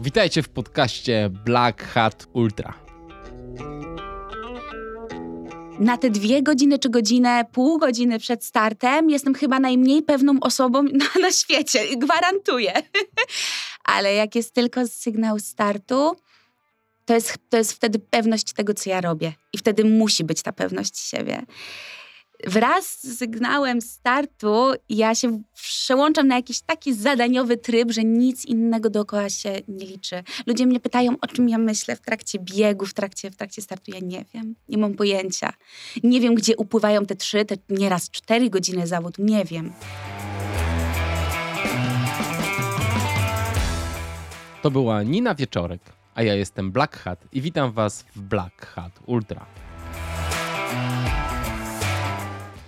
Witajcie w podcaście Black Hat Ultra. Na te dwie godziny czy godzinę, pół godziny przed startem jestem chyba najmniej pewną osobą na, na świecie, gwarantuję. Ale jak jest tylko sygnał startu, to jest, to jest wtedy pewność tego, co ja robię. I wtedy musi być ta pewność siebie wraz z sygnałem startu ja się przełączam na jakiś taki zadaniowy tryb, że nic innego dookoła się nie liczy. Ludzie mnie pytają, o czym ja myślę w trakcie biegu, w trakcie, w trakcie startu. Ja nie wiem, nie mam pojęcia. Nie wiem, gdzie upływają te trzy, te nieraz cztery godziny zawodu. Nie wiem. To była Nina Wieczorek, a ja jestem Black Hat i witam Was w Black Hat Ultra.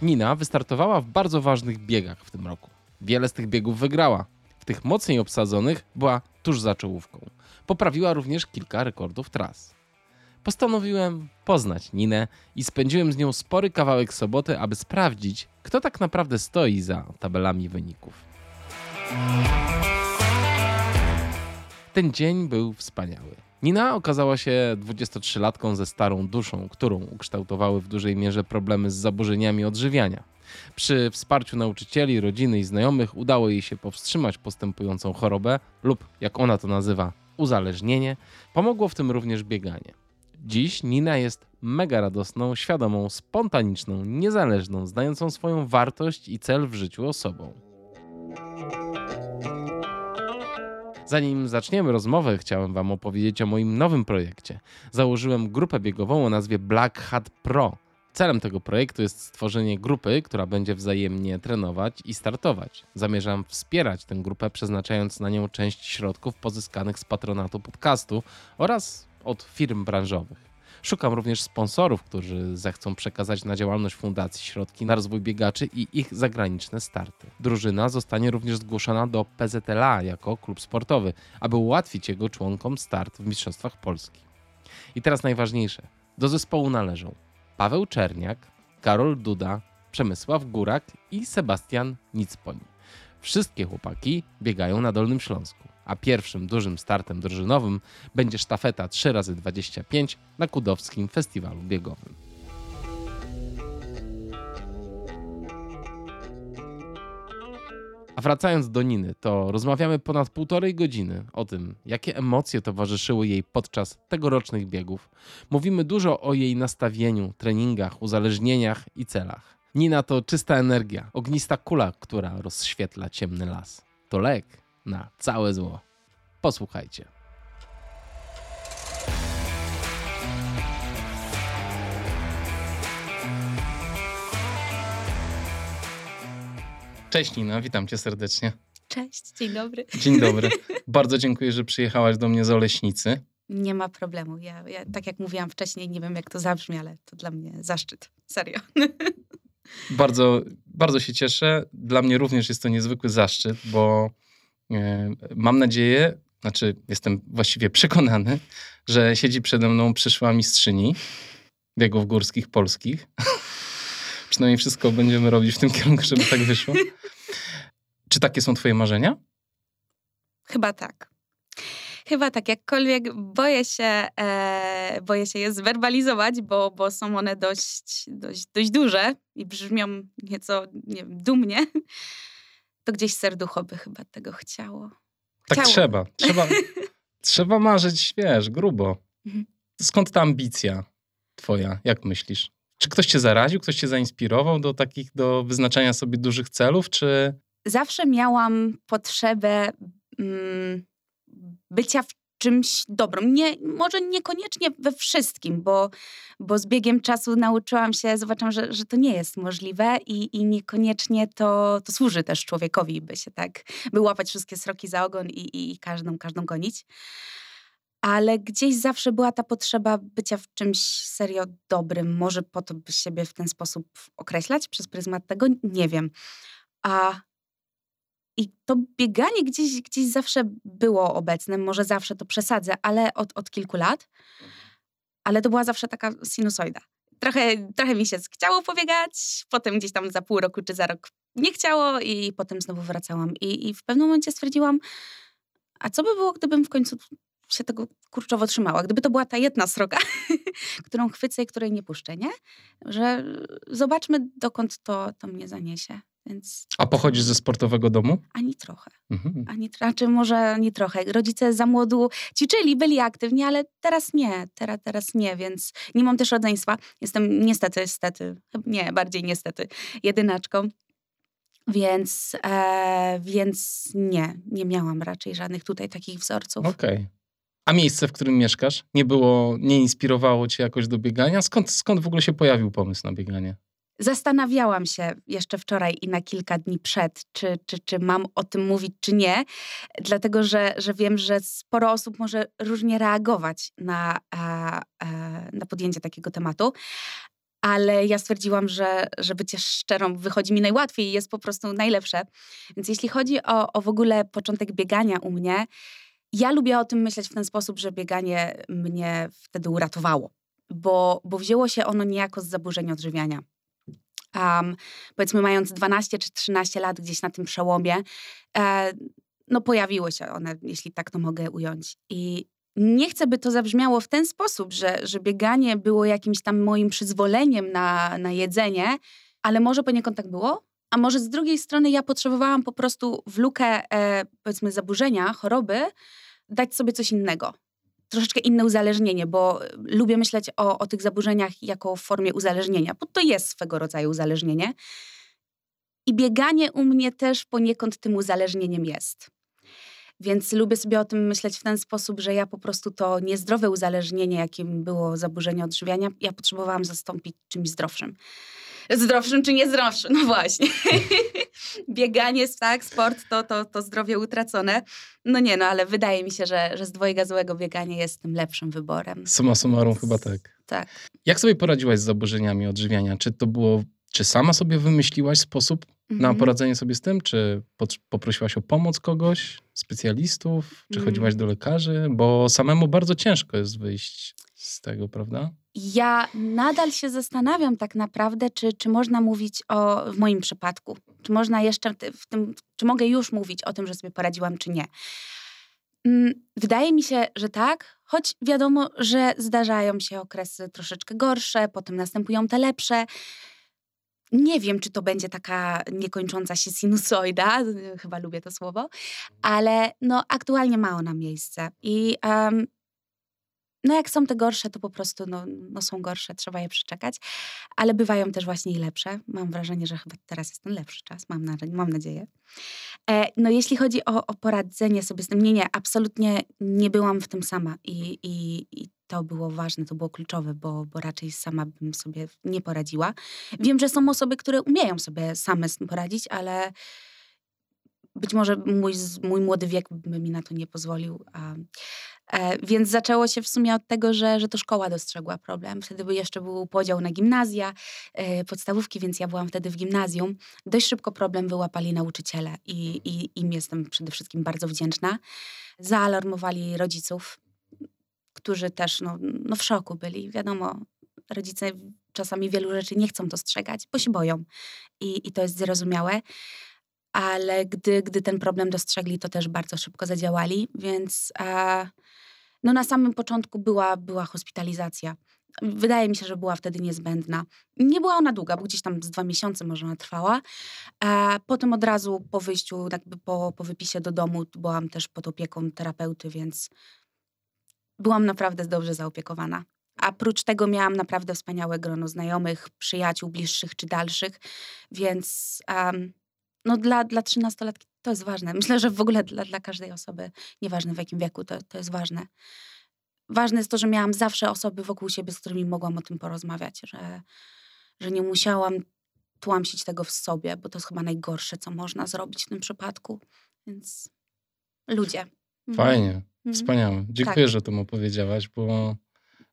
Nina wystartowała w bardzo ważnych biegach w tym roku. Wiele z tych biegów wygrała. W tych mocniej obsadzonych była tuż za czołówką. Poprawiła również kilka rekordów tras. Postanowiłem poznać Ninę i spędziłem z nią spory kawałek soboty, aby sprawdzić, kto tak naprawdę stoi za tabelami wyników. Ten dzień był wspaniały. Nina okazała się 23-latką ze starą duszą, którą ukształtowały w dużej mierze problemy z zaburzeniami odżywiania. Przy wsparciu nauczycieli, rodziny i znajomych udało jej się powstrzymać postępującą chorobę lub, jak ona to nazywa, uzależnienie. Pomogło w tym również bieganie. Dziś Nina jest mega radosną, świadomą, spontaniczną, niezależną, znającą swoją wartość i cel w życiu osobą. Zanim zaczniemy rozmowę, chciałem Wam opowiedzieć o moim nowym projekcie. Założyłem grupę biegową o nazwie Black Hat Pro. Celem tego projektu jest stworzenie grupy, która będzie wzajemnie trenować i startować. Zamierzam wspierać tę grupę, przeznaczając na nią część środków pozyskanych z patronatu podcastu oraz od firm branżowych. Szukam również sponsorów, którzy zechcą przekazać na działalność fundacji środki na rozwój biegaczy i ich zagraniczne starty. Drużyna zostanie również zgłoszona do PZLA jako klub sportowy, aby ułatwić jego członkom start w Mistrzostwach Polski. I teraz najważniejsze. Do zespołu należą Paweł Czerniak, Karol Duda, Przemysław Górak i Sebastian Nicpoń. Wszystkie chłopaki biegają na Dolnym Śląsku a pierwszym dużym startem drużynowym będzie sztafeta 3x25 na Kudowskim Festiwalu Biegowym. A wracając do Niny, to rozmawiamy ponad półtorej godziny o tym, jakie emocje towarzyszyły jej podczas tegorocznych biegów. Mówimy dużo o jej nastawieniu, treningach, uzależnieniach i celach. Nina to czysta energia, ognista kula, która rozświetla ciemny las. To lek na całe zło. Posłuchajcie. Cześć Nina, witam cię serdecznie. Cześć, dzień dobry. Dzień dobry. Bardzo dziękuję, że przyjechałaś do mnie z Oleśnicy. Nie ma problemu. Ja, ja, tak jak mówiłam wcześniej, nie wiem jak to zabrzmi, ale to dla mnie zaszczyt. Serio. Bardzo, bardzo się cieszę. Dla mnie również jest to niezwykły zaszczyt, bo mam nadzieję, znaczy jestem właściwie przekonany, że siedzi przede mną przyszła mistrzyni biegów górskich polskich. Przynajmniej wszystko będziemy robić w tym kierunku, żeby tak wyszło. Czy takie są twoje marzenia? Chyba tak. Chyba tak, jakkolwiek boję się, e, boję się je zwerbalizować, bo, bo są one dość, dość, dość duże i brzmią nieco nie wiem, dumnie, to gdzieś serducho by chyba tego chciało. Tak trzeba. Trzeba, trzeba marzyć, wiesz, grubo. Mhm. Skąd ta ambicja twoja? Jak myślisz? Czy ktoś cię zaraził, ktoś cię zainspirował do takich, do wyznaczania sobie dużych celów, czy... Zawsze miałam potrzebę mm, bycia w czymś dobrym. Nie, może niekoniecznie we wszystkim, bo, bo z biegiem czasu nauczyłam się, zobaczyłam, że, że to nie jest możliwe i, i niekoniecznie to, to służy też człowiekowi, by się tak, by łapać wszystkie sroki za ogon i, i, i każdą, każdą gonić. Ale gdzieś zawsze była ta potrzeba bycia w czymś serio dobrym. Może po to, by siebie w ten sposób określać przez pryzmat tego, nie wiem. A i to bieganie gdzieś, gdzieś zawsze było obecne, może zawsze to przesadzę, ale od, od kilku lat. Ale to była zawsze taka sinusoida. Trochę, trochę mi się chciało pobiegać, potem gdzieś tam za pół roku czy za rok nie chciało i potem znowu wracałam. I, i w pewnym momencie stwierdziłam, a co by było, gdybym w końcu się tego kurczowo trzymała? Gdyby to była ta jedna sroga, którą chwycę i której nie puszczę, nie? Że zobaczmy, dokąd to, to mnie zaniesie. Więc... A pochodzisz ze sportowego domu? Ani trochę. Mhm. Ani, znaczy może ani trochę. Rodzice za młodu ćwiczyli, byli aktywni, ale teraz nie. Teraz, teraz nie, więc nie mam też rodzeństwa. Jestem niestety, niestety, nie, bardziej niestety, jedynaczką. Więc, e, więc nie, nie miałam raczej żadnych tutaj takich wzorców. Okej. Okay. A miejsce, w którym mieszkasz, nie było, nie inspirowało cię jakoś do biegania? Skąd, skąd w ogóle się pojawił pomysł na bieganie? Zastanawiałam się jeszcze wczoraj i na kilka dni przed, czy, czy, czy mam o tym mówić, czy nie, dlatego że, że wiem, że sporo osób może różnie reagować na, na podjęcie takiego tematu. Ale ja stwierdziłam, że, że bycie szczerą wychodzi mi najłatwiej i jest po prostu najlepsze. Więc jeśli chodzi o, o w ogóle początek biegania u mnie, ja lubię o tym myśleć w ten sposób, że bieganie mnie wtedy uratowało, bo, bo wzięło się ono niejako z zaburzeń odżywiania um, powiedzmy mając 12 czy 13 lat gdzieś na tym przełomie, e, no pojawiły się one, jeśli tak to mogę ująć. I nie chcę, by to zabrzmiało w ten sposób, że, że bieganie było jakimś tam moim przyzwoleniem na, na jedzenie, ale może poniekąd tak było, a może z drugiej strony ja potrzebowałam po prostu w lukę, e, powiedzmy, zaburzenia, choroby, dać sobie coś innego troszeczkę inne uzależnienie, bo lubię myśleć o, o tych zaburzeniach jako formie uzależnienia, bo to jest swego rodzaju uzależnienie. I bieganie u mnie też poniekąd tym uzależnieniem jest. Więc lubię sobie o tym myśleć w ten sposób, że ja po prostu to niezdrowe uzależnienie, jakim było zaburzenie odżywiania, ja potrzebowałam zastąpić czymś zdrowszym zdrowszym czy niezdrowszym. No właśnie. Bieganie, tak, sport to, to, to zdrowie utracone. No nie, no ale wydaje mi się, że, że z dwojga złego bieganie jest tym lepszym wyborem. Suma summarum chyba tak. Tak. Jak sobie poradziłaś z zaburzeniami odżywiania? Czy to było, czy sama sobie wymyśliłaś sposób na mhm. poradzenie sobie z tym? Czy poprosiłaś o pomoc kogoś, specjalistów? Czy mm. chodziłaś do lekarzy? Bo samemu bardzo ciężko jest wyjść z tego, prawda? Ja nadal się zastanawiam tak naprawdę, czy, czy można mówić o, w moim przypadku, czy można jeszcze w tym, czy mogę już mówić o tym, że sobie poradziłam, czy nie. Mm, wydaje mi się, że tak, choć wiadomo, że zdarzają się okresy troszeczkę gorsze, potem następują te lepsze. Nie wiem, czy to będzie taka niekończąca się sinusoida, chyba lubię to słowo, ale no, aktualnie ma ona miejsce. I um, no jak są te gorsze, to po prostu no, no są gorsze, trzeba je przeczekać, ale bywają też właśnie i lepsze. Mam wrażenie, że chyba teraz jest ten lepszy czas, mam, na, mam nadzieję. E, no jeśli chodzi o, o poradzenie sobie z tym, nie, nie, absolutnie nie byłam w tym sama i, i, i to było ważne, to było kluczowe, bo, bo raczej sama bym sobie nie poradziła. Wiem, że są osoby, które umieją sobie same z tym poradzić, ale być może mój, mój młody wiek by mi na to nie pozwolił. A, e, więc zaczęło się w sumie od tego, że, że to szkoła dostrzegła problem. Wtedy by jeszcze był podział na gimnazja, e, podstawówki, więc ja byłam wtedy w gimnazjum. Dość szybko problem wyłapali nauczyciele i, i im jestem przede wszystkim bardzo wdzięczna. Zaalarmowali rodziców, którzy też no, no w szoku byli. Wiadomo, rodzice czasami wielu rzeczy nie chcą dostrzegać, bo się boją i, i to jest zrozumiałe ale gdy, gdy ten problem dostrzegli, to też bardzo szybko zadziałali, więc e, no na samym początku była, była hospitalizacja. Wydaje mi się, że była wtedy niezbędna. Nie była ona długa, bo gdzieś tam z dwa miesiące może ona trwała. E, potem od razu po wyjściu, jakby po, po wypisie do domu, byłam też pod opieką terapeuty, więc byłam naprawdę dobrze zaopiekowana. A prócz tego miałam naprawdę wspaniałe grono znajomych, przyjaciół bliższych czy dalszych, więc um, no dla, dla 13-latki to jest ważne. Myślę, że w ogóle dla, dla każdej osoby, nieważne w jakim wieku, to, to jest ważne. Ważne jest to, że miałam zawsze osoby wokół siebie, z którymi mogłam o tym porozmawiać, że, że nie musiałam tłamsić tego w sobie, bo to jest chyba najgorsze, co można zrobić w tym przypadku. Więc ludzie. Mhm. Fajnie, mhm. wspaniałe. Dziękuję, tak. że to mu powiedziałaś, bo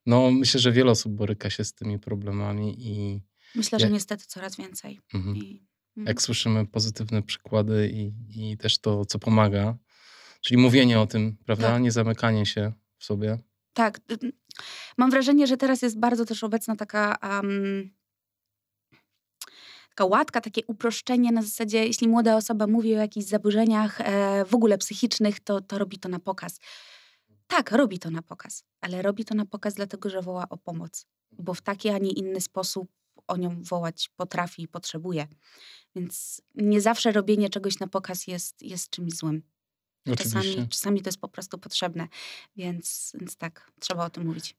no, myślę, że wiele osób boryka się z tymi problemami i... Myślę, że niestety coraz więcej. Mhm. I jak mhm. słyszymy pozytywne przykłady i, i też to, co pomaga. Czyli mówienie o tym, prawda? Tak. Nie zamykanie się w sobie. Tak. Mam wrażenie, że teraz jest bardzo też obecna taka, um, taka łatka, takie uproszczenie na zasadzie, jeśli młoda osoba mówi o jakichś zaburzeniach e, w ogóle psychicznych, to, to robi to na pokaz. Tak, robi to na pokaz, ale robi to na pokaz dlatego, że woła o pomoc, bo w taki, a nie inny sposób o nią wołać potrafi i potrzebuje. Więc nie zawsze robienie czegoś na pokaz jest, jest czymś złym. Czasami, czasami to jest po prostu potrzebne, więc, więc tak, trzeba o tym mówić.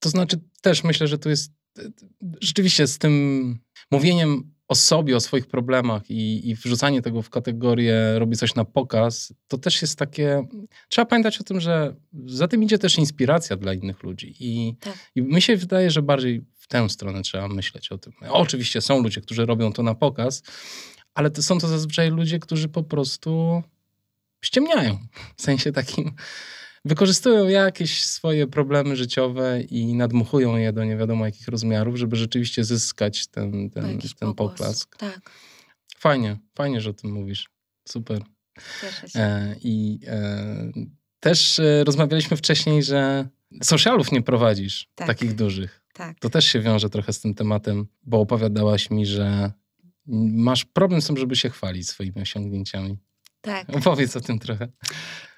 To znaczy też myślę, że tu jest rzeczywiście z tym mówieniem o sobie, o swoich problemach i, i wrzucanie tego w kategorię robi coś na pokaz, to też jest takie. Trzeba pamiętać o tym, że za tym idzie też inspiracja dla innych ludzi. I, tak. i mi się wydaje, że bardziej w tę stronę trzeba myśleć o tym. Oczywiście są ludzie, którzy robią to na pokaz, ale to są to zazwyczaj ludzie, którzy po prostu ściemniają. W sensie takim wykorzystują jakieś swoje problemy życiowe i nadmuchują je do nie wiadomo jakich rozmiarów, żeby rzeczywiście zyskać ten, ten, ten poklask. Tak. Fajnie, fajnie, że o tym mówisz. Super. Cieszę się. E, I e, też e, rozmawialiśmy wcześniej, że socialów nie prowadzisz, tak. takich dużych. Tak. To też się wiąże trochę z tym tematem, bo opowiadałaś mi, że masz problem z tym, żeby się chwalić swoimi osiągnięciami. Tak. Opowiedz o tym trochę.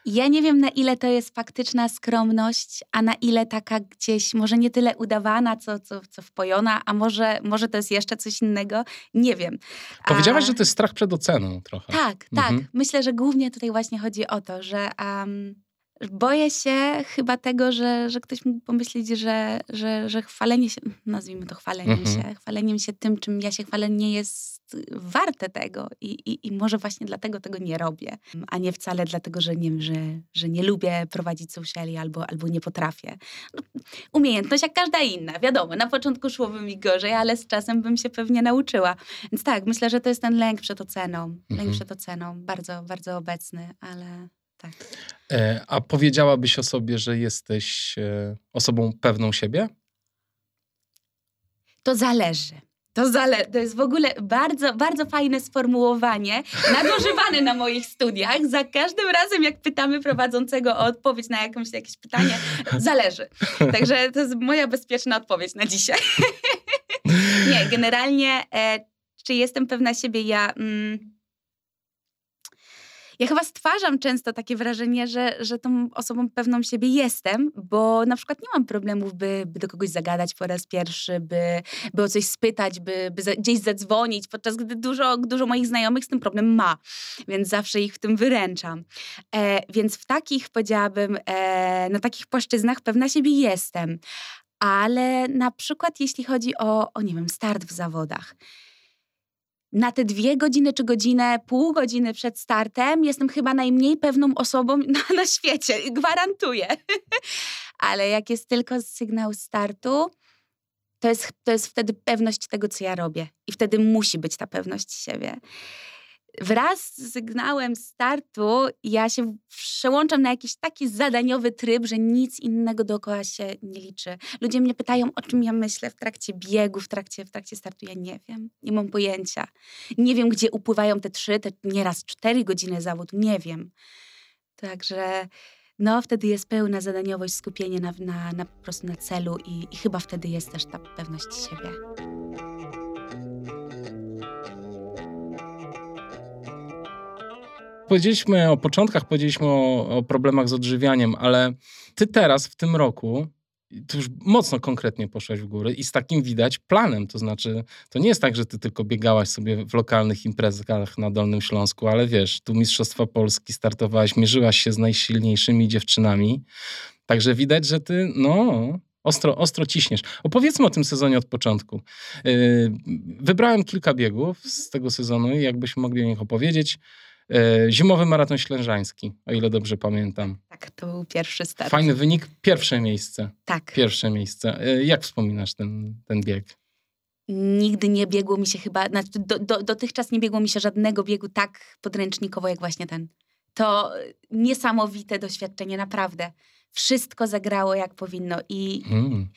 Ja nie wiem, na ile to jest faktyczna skromność, a na ile taka gdzieś, może nie tyle udawana, co, co, co wpojona, a może, może to jest jeszcze coś innego. Nie wiem. Powiedziałaś, a... że to jest strach przed oceną trochę. Tak, tak. Mhm. Myślę, że głównie tutaj właśnie chodzi o to, że um, boję się chyba tego, że, że ktoś mógł pomyśleć, że, że, że chwalenie się, nazwijmy to chwaleniem mhm. się, chwaleniem się tym, czym ja się chwalę, nie jest warte tego I, i, i może właśnie dlatego tego nie robię, a nie wcale dlatego, że nie że, że nie lubię prowadzić sociali albo, albo nie potrafię. No, umiejętność jak każda inna, wiadomo, na początku szłoby mi gorzej, ale z czasem bym się pewnie nauczyła. Więc tak, myślę, że to jest ten lęk przed oceną, mhm. lęk przed oceną, bardzo, bardzo obecny, ale tak. E, a powiedziałabyś o sobie, że jesteś e, osobą pewną siebie? To zależy. To, zale to jest w ogóle bardzo, bardzo fajne sformułowanie, nadużywane na moich studiach. Za każdym razem, jak pytamy prowadzącego o odpowiedź na jakąś, jakieś pytanie, zależy. Także to jest moja bezpieczna odpowiedź na dzisiaj. Nie, generalnie, e, czy jestem pewna siebie? Ja. Mm, ja chyba stwarzam często takie wrażenie, że, że tą osobą pewną siebie jestem, bo na przykład nie mam problemów, by, by do kogoś zagadać po raz pierwszy, by, by o coś spytać, by, by za, gdzieś zadzwonić, podczas gdy dużo, dużo moich znajomych z tym problem ma, więc zawsze ich w tym wyręczam. E, więc w takich, powiedziałabym, e, na takich płaszczyznach pewna siebie jestem. Ale na przykład jeśli chodzi o, o nie wiem, start w zawodach, na te dwie godziny czy godzinę, pół godziny przed startem jestem chyba najmniej pewną osobą na, na świecie, gwarantuję. Ale jak jest tylko sygnał startu, to jest, to jest wtedy pewność tego, co ja robię. I wtedy musi być ta pewność siebie wraz z sygnałem startu ja się przełączam na jakiś taki zadaniowy tryb, że nic innego dookoła się nie liczy. Ludzie mnie pytają, o czym ja myślę w trakcie biegu, w trakcie, w trakcie startu. Ja nie wiem, nie mam pojęcia. Nie wiem, gdzie upływają te trzy, te nieraz cztery godziny zawodu. Nie wiem. Także no wtedy jest pełna zadaniowość, skupienie na, na, na po prostu na celu i, i chyba wtedy jest też ta pewność siebie. Powiedzieliśmy o początkach, powiedzieliśmy o, o problemach z odżywianiem, ale ty teraz w tym roku tu już mocno konkretnie poszłaś w góry i z takim widać planem. To znaczy, to nie jest tak, że ty tylko biegałaś sobie w lokalnych imprezach na Dolnym Śląsku, ale wiesz, tu Mistrzostwa Polski startowałaś, mierzyłaś się z najsilniejszymi dziewczynami. Także widać, że ty, no, ostro, ostro ciśniesz. Opowiedzmy o tym sezonie od początku. Yy, wybrałem kilka biegów z tego sezonu i jakbyśmy mogli o nich opowiedzieć. E, zimowy maraton ślężański, o ile dobrze pamiętam. Tak, to był pierwszy start. Fajny wynik, pierwsze miejsce. Tak. Pierwsze miejsce. E, jak wspominasz ten, ten bieg? Nigdy nie biegło mi się chyba, znaczy do, do, dotychczas nie biegło mi się żadnego biegu tak podręcznikowo jak właśnie ten. To niesamowite doświadczenie, naprawdę. Wszystko zagrało jak powinno i hmm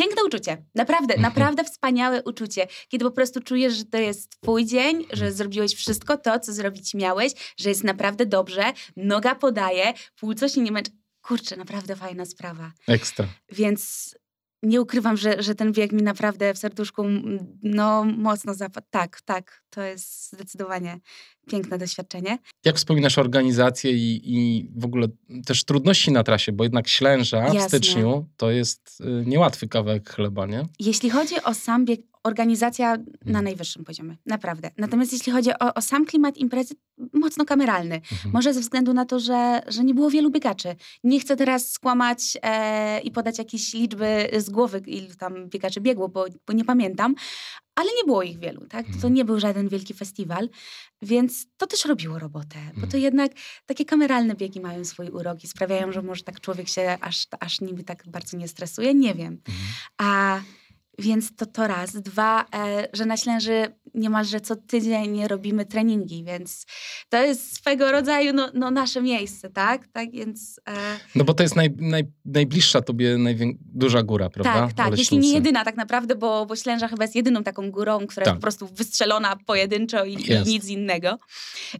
piękne uczucie. Naprawdę, mhm. naprawdę wspaniałe uczucie. Kiedy po prostu czujesz, że to jest twój dzień, że mhm. zrobiłeś wszystko to, co zrobić miałeś, że jest naprawdę dobrze, noga podaje, płuco się nie męczy. Kurczę, naprawdę fajna sprawa. Ekstra. Więc nie ukrywam, że, że ten bieg mi naprawdę w serduszku no, mocno zapadł. Tak, tak, to jest zdecydowanie piękne doświadczenie. Jak wspominasz organizację i, i w ogóle też trudności na trasie, bo jednak Ślęża Jasne. w styczniu to jest y, niełatwy kawałek chleba, nie? Jeśli chodzi o sam bieg, organizacja na mhm. najwyższym poziomie, naprawdę. Natomiast jeśli chodzi o, o sam klimat imprezy, mocno kameralny. Mhm. Może ze względu na to, że, że nie było wielu biegaczy. Nie chcę teraz skłamać e, i podać jakieś liczby z głowy, ilu tam biegaczy biegło, bo, bo nie pamiętam, ale nie było ich wielu, tak? To mhm. nie był żaden wielki festiwal, więc to też robiło robotę, bo to mhm. jednak takie kameralne biegi mają swój urok i sprawiają, że może tak człowiek się aż, aż nimi tak bardzo nie stresuje, nie wiem. A więc to to raz. Dwa, e, że na Ślęży niemalże co tydzień robimy treningi, więc to jest swego rodzaju no, no nasze miejsce, tak? Tak, więc... E... No bo to jest naj, naj, najbliższa tobie najwię... duża góra, prawda? Tak, tak, jeśli nie jedyna tak naprawdę, bo, bo Ślęża chyba jest jedyną taką górą, która tak. jest po prostu wystrzelona pojedynczo i, i nic innego.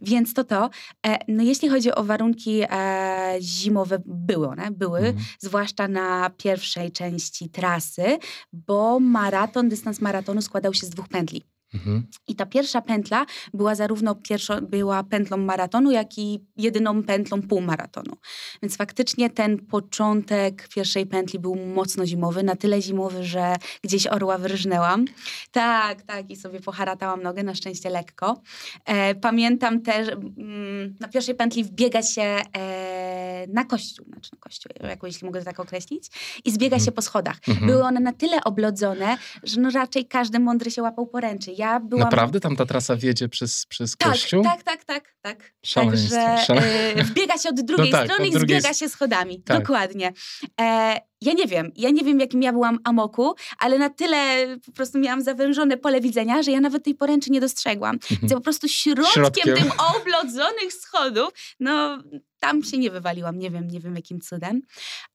Więc to to. E, no jeśli chodzi o warunki e, zimowe, były one, były, mhm. zwłaszcza na pierwszej części trasy, bo maraton, dystans maratonu składał się z dwóch pętli. Mhm. I ta pierwsza pętla była zarówno pierwszo, była pętlą maratonu, jak i jedyną pętlą półmaratonu. Więc faktycznie ten początek pierwszej pętli był mocno zimowy, na tyle zimowy, że gdzieś orła wyrżnęłam. Tak, tak, i sobie poharatałam nogę, na szczęście lekko. E, pamiętam też, mm, na pierwszej pętli wbiega się e, na kościół, znaczy na kościół, jako jeśli mogę to tak określić, i zbiega mhm. się po schodach. Mhm. Były one na tyle oblodzone, że no raczej każdy mądry się łapał poręczy ja byłam... Naprawdę tam ta trasa wiedzie przez, przez tak, kościół? Tak, tak, tak, tak. Także e, wbiega się od drugiej no tak, strony od i zbiega się schodami. Tak. Dokładnie. E, ja nie wiem, ja nie wiem, jakim ja byłam amoku, ale na tyle po prostu miałam zawężone pole widzenia, że ja nawet tej poręczy nie dostrzegłam. Mhm. Więc po prostu środkiem, środkiem. tych oblodzonych schodów, no tam się nie wywaliłam, nie wiem, nie wiem jakim cudem.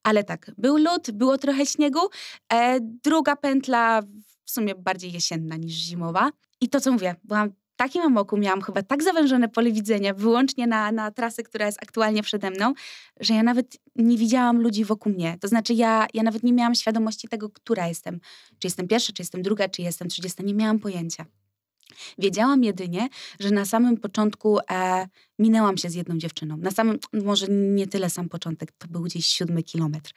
Ale tak, był lód, było trochę śniegu. E, druga pętla w sumie bardziej jesienna niż zimowa. I to, co mówię, byłam takim amoku, miałam chyba tak zawężone pole widzenia, wyłącznie na, na trasę, która jest aktualnie przede mną, że ja nawet nie widziałam ludzi wokół mnie. To znaczy, ja, ja nawet nie miałam świadomości tego, która jestem. Czy jestem pierwsza, czy jestem druga, czy jestem trzydziesta. Nie miałam pojęcia. Wiedziałam jedynie, że na samym początku e, minęłam się z jedną dziewczyną. Na samym, może nie tyle sam początek, to był gdzieś siódmy kilometr.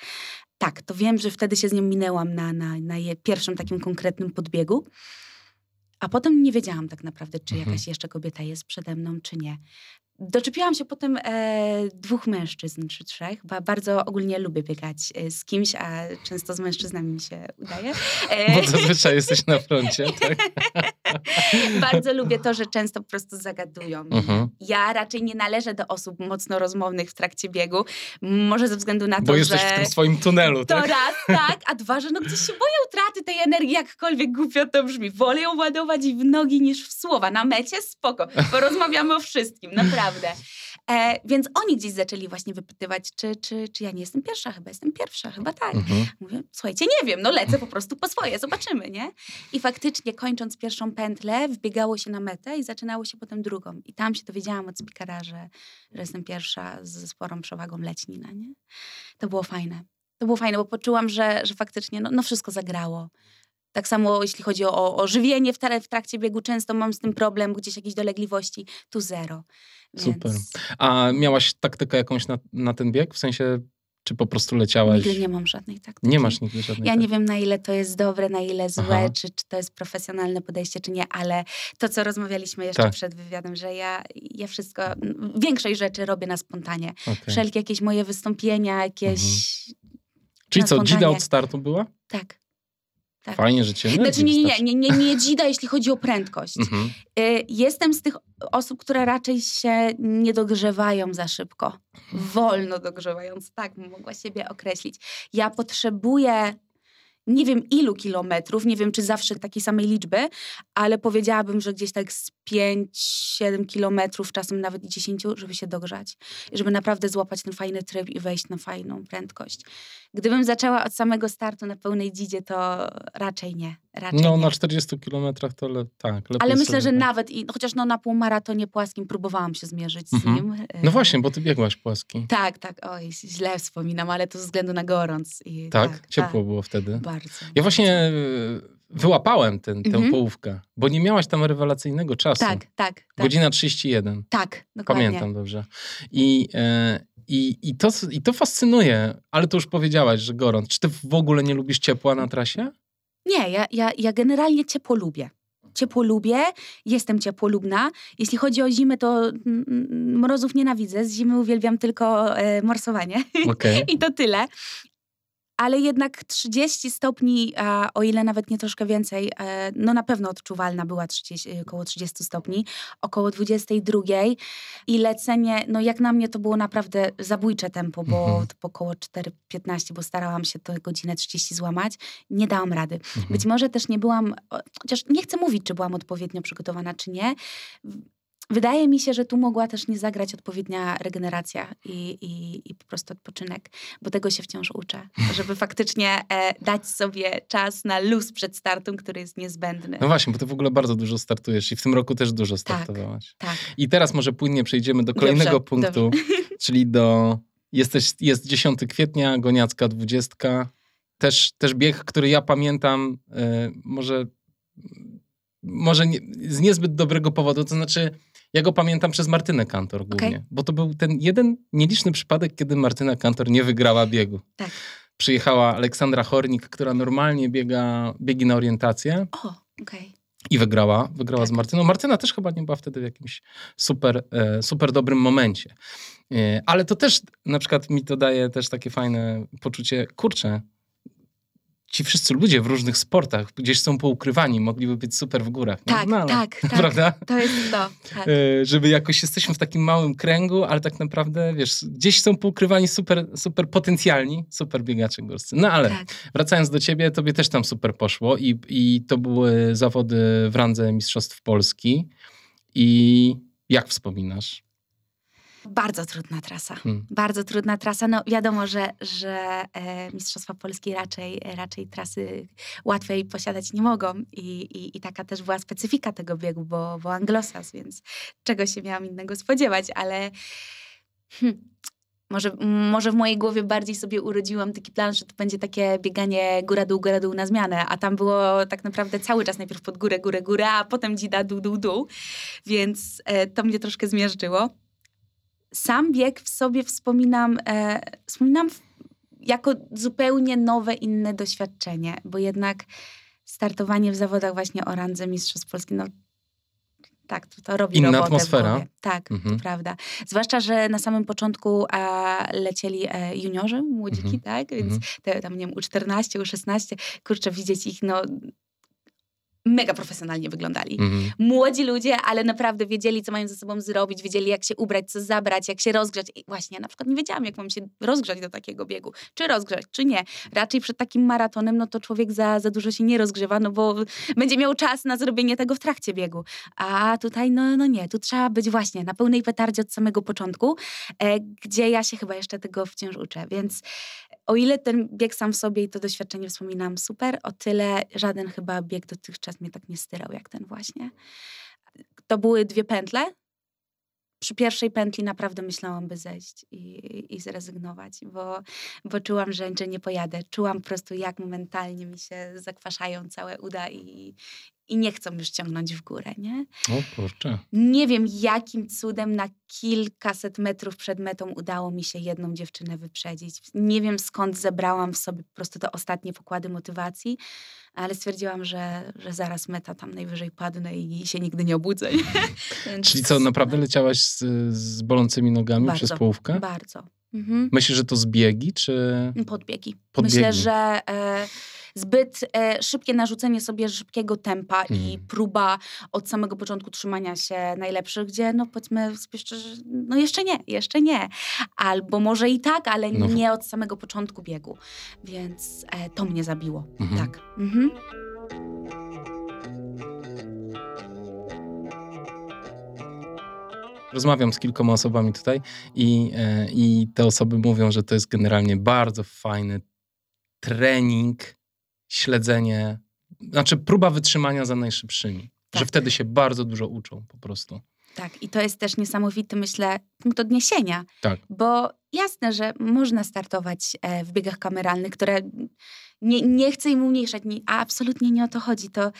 Tak, to wiem, że wtedy się z nią minęłam na, na, na pierwszym takim konkretnym podbiegu. A potem nie wiedziałam tak naprawdę, czy mhm. jakaś jeszcze kobieta jest przede mną, czy nie. Doczepiłam się potem e, dwóch mężczyzn czy trzech, bo bardzo ogólnie lubię biegać e, z kimś, a często z mężczyznami mi się udaje. E, bo zazwyczaj jesteś na froncie, tak? bardzo lubię to, że często po prostu zagadują. Mhm. Ja raczej nie należę do osób mocno rozmownych w trakcie biegu, może ze względu na to, bo jesteś w tym swoim tunelu, tak? To raz, tak, a dwa, że no gdzieś się boję utraty tej energii, jakkolwiek głupio to brzmi. Wolę ją ładować w nogi niż w słowa. Na mecie spoko, porozmawiamy o wszystkim, naprawdę naprawdę. E, więc oni gdzieś zaczęli właśnie wypytywać, czy, czy, czy ja nie jestem pierwsza, chyba jestem pierwsza, chyba tak. Mhm. Mówię, słuchajcie, nie wiem, no lecę po prostu po swoje, zobaczymy, nie? I faktycznie kończąc pierwszą pętlę, wbiegało się na metę i zaczynało się potem drugą. I tam się dowiedziałam od spikera, że, że jestem pierwsza ze sporą przewagą lećnina, nie? To było fajne. To było fajne, bo poczułam, że, że faktycznie no, no wszystko zagrało. Tak samo jeśli chodzi o, o żywienie w, w trakcie biegu, często mam z tym problem, gdzieś jakieś dolegliwości, tu zero. Więc... Super. A miałaś taktykę jakąś na, na ten bieg? W sensie, czy po prostu leciałaś? Nigdy nie mam żadnej taktyki. Nie masz nigdy żadnej Ja nie wiem, na ile to jest dobre, na ile złe, czy, czy to jest profesjonalne podejście, czy nie, ale to, co rozmawialiśmy jeszcze tak. przed wywiadem, że ja, ja wszystko, większość rzeczy robię na spontanie. Okay. Wszelkie jakieś moje wystąpienia, jakieś... Mhm. Czyli co, dzida od startu była? Tak. Tak. Fajnie, że cię znaczy, nie, nie, nie, nie, nie dzida, jeśli chodzi o prędkość. Mhm. Y, jestem z tych osób, które raczej się nie dogrzewają za szybko. Wolno dogrzewając, tak mogła siebie określić. Ja potrzebuję nie wiem ilu kilometrów, nie wiem czy zawsze takiej samej liczby, ale powiedziałabym, że gdzieś tak z 5-7 kilometrów, czasem nawet i 10, żeby się dogrzać. Żeby naprawdę złapać ten fajny tryb i wejść na fajną prędkość. Gdybym zaczęła od samego startu na pełnej dzidzie, to raczej nie. Raczej No nie. na 40 kilometrach to le, tak. Lepiej Ale myślę, że tak. nawet, i, chociaż no na półmaratonie płaskim próbowałam się zmierzyć z Mhm. nim. No e, właśnie, bo ty biegłaś płaski. Tak, tak, oj, źle wspominam, ale to ze względu na gorąc. I, Tak? Ciepło było wtedy. Tak, bardzo. Ja właśnie e, wyłapałem ten, tę Mhm. połówkę, bo nie miałaś tam rewelacyjnego czasu. Tak, tak, tak. Godzina 31. Tak, dokładnie. Pamiętam dobrze. I, e, i, i, to, I to fascynuje, ale to już powiedziałaś, że gorąc. Czy ty w ogóle nie lubisz ciepła na trasie? Nie, ja, ja, ja generalnie ciepło lubię. Ciepło lubię, jestem ciepłolubna. Jeśli chodzi o zimę, to mrozów nienawidzę. Z zimy uwielbiam tylko e, morsowanie. Okej. I to tyle. Ale jednak 30 stopni, a o ile nawet nie troszkę więcej, e, no na pewno odczuwalna była 30, około 30 stopni, około 22 i lecenie, no jak na mnie to było naprawdę zabójcze tempo, bo Mhm. to około 4.15, bo starałam się tę godzinę 30 złamać, nie dałam rady. Mhm. Być może też nie byłam, chociaż nie chcę mówić, czy byłam odpowiednio przygotowana, czy nie. Wydaje mi się, że tu mogła też nie zagrać odpowiednia regeneracja i, i, i po prostu odpoczynek, bo tego się wciąż uczę, żeby faktycznie e, dać sobie czas na luz przed startem, który jest niezbędny. No właśnie, bo ty w ogóle bardzo dużo startujesz i w tym roku też dużo Tak. startowałaś. Tak. I teraz może płynnie przejdziemy do kolejnego Dobrze, punktu, czyli do. Jesteś, jest 10 kwietnia, Goniacka 20. Też, też bieg, który ja pamiętam, e, może, może nie, z niezbyt dobrego powodu. To znaczy, ja go pamiętam przez Martynę Kantor głównie, Okej. bo to był ten jeden nieliczny przypadek, kiedy Martyna Kantor nie wygrała biegu. Tak. Przyjechała Aleksandra Hornik, która normalnie biega biegi na orientację. O, okej. I wygrała, wygrała z Tak. Martyną. Martyna też chyba nie była wtedy w jakimś super, e, super dobrym momencie. E, ale to też na przykład mi to daje też takie fajne poczucie, kurczę, ci wszyscy ludzie w różnych sportach gdzieś są poukrywani, mogliby być super w górach. Tak, No, ale- tak, tak. Prawda? To jest to. Tak. E, Żeby jakoś jesteśmy w takim małym kręgu, ale tak naprawdę, wiesz, gdzieś są poukrywani super, super potencjalni, super biegacze górscy. No ale tak. Wracając do ciebie, tobie też tam super poszło i, i to były zawody w randze Mistrzostw Polski. I jak wspominasz? Bardzo trudna trasa. Hmm. Bardzo trudna trasa. No wiadomo, że, że e, Mistrzostwa Polski raczej, raczej trasy łatwej posiadać nie mogą I, i, i taka też była specyfika tego biegu, bo, bo anglosas, więc czego się miałam innego spodziewać, ale hmm, może, może w mojej głowie bardziej sobie urodziłam taki plan, że to będzie takie bieganie góra-dół, góra-dół na zmianę, a tam było tak naprawdę cały czas najpierw pod górę, górę, górę, a potem dzida, dół, dół, dół, więc e, to mnie troszkę zmiażdżyło sam bieg w sobie wspominam, e, wspominam jako zupełnie nowe, inne doświadczenie, bo jednak startowanie w zawodach właśnie o randze Mistrzostw Polski, no tak, to, to robi Inna robotę atmosfera. Tak, Mhm. to prawda. Zwłaszcza, że na samym początku e, lecieli e, juniorzy, młodziki, Mhm. tak? Więc Mhm. te tam, nie wiem, U14, U16, kurczę, widzieć ich, no mega profesjonalnie wyglądali Mhm. młodzi ludzie, ale naprawdę wiedzieli, co mają ze sobą zrobić, wiedzieli, jak się ubrać, co zabrać, jak się rozgrzać. I właśnie, na przykład nie wiedziałam, jak mam się rozgrzać do takiego biegu. Czy rozgrzać, czy nie. Raczej przed takim maratonem, no to człowiek za, za dużo się nie rozgrzewa, no bo będzie miał czas na zrobienie tego w trakcie biegu. A tutaj, no, no nie, tu trzeba być właśnie na pełnej petardzie od samego początku, e, gdzie ja się chyba jeszcze tego wciąż uczę. Więc o ile ten bieg sam w sobie i to doświadczenie wspominam super, o tyle żaden chyba bieg dotychczas mnie tak nie styrał jak ten właśnie. To były dwie pętle. Przy pierwszej pętli naprawdę myślałam, by zejść i, i zrezygnować, bo, bo czułam, że, że nie pojadę. Czułam po prostu, jak momentalnie mi się zakwaszają całe uda i, i nie chcą już ciągnąć w górę, nie? O kurczę. Nie wiem, jakim cudem na kilkaset metrów przed metą udało mi się jedną dziewczynę wyprzedzić. Nie wiem, skąd zebrałam w sobie po prostu te ostatnie pokłady motywacji, ale stwierdziłam, że, że zaraz meta tam najwyżej padnę i się nigdy nie obudzę. Czyli co, naprawdę no, leciałaś z, z bolącymi nogami Bardzo. przez połówkę? Bardzo. Mhm. Myślisz, że to zbiegi, czy... Podbiegi. Podbiegi. Myślę, że e, zbyt e, szybkie narzucenie sobie szybkiego tempa i Mhm. próba od samego początku trzymania się najlepszych, gdzie no powiedzmy sobie szczerze, no jeszcze nie, jeszcze nie. Albo może i tak, ale No nie od samego początku biegu. Więc e, to mnie zabiło. Mhm. Tak. Mhm. Rozmawiam z kilkoma osobami tutaj i, e, i te osoby mówią, że to jest generalnie bardzo fajny trening, śledzenie znaczy próba wytrzymania za najszybszymi. Tak. Że wtedy się bardzo dużo uczą po prostu. Tak, i to jest też niesamowity, myślę, punkt odniesienia. Tak. Bo jasne, że można startować e, w biegach kameralnych, które nie, nie chcę im umniejszać, nie, a absolutnie nie o to chodzi. To,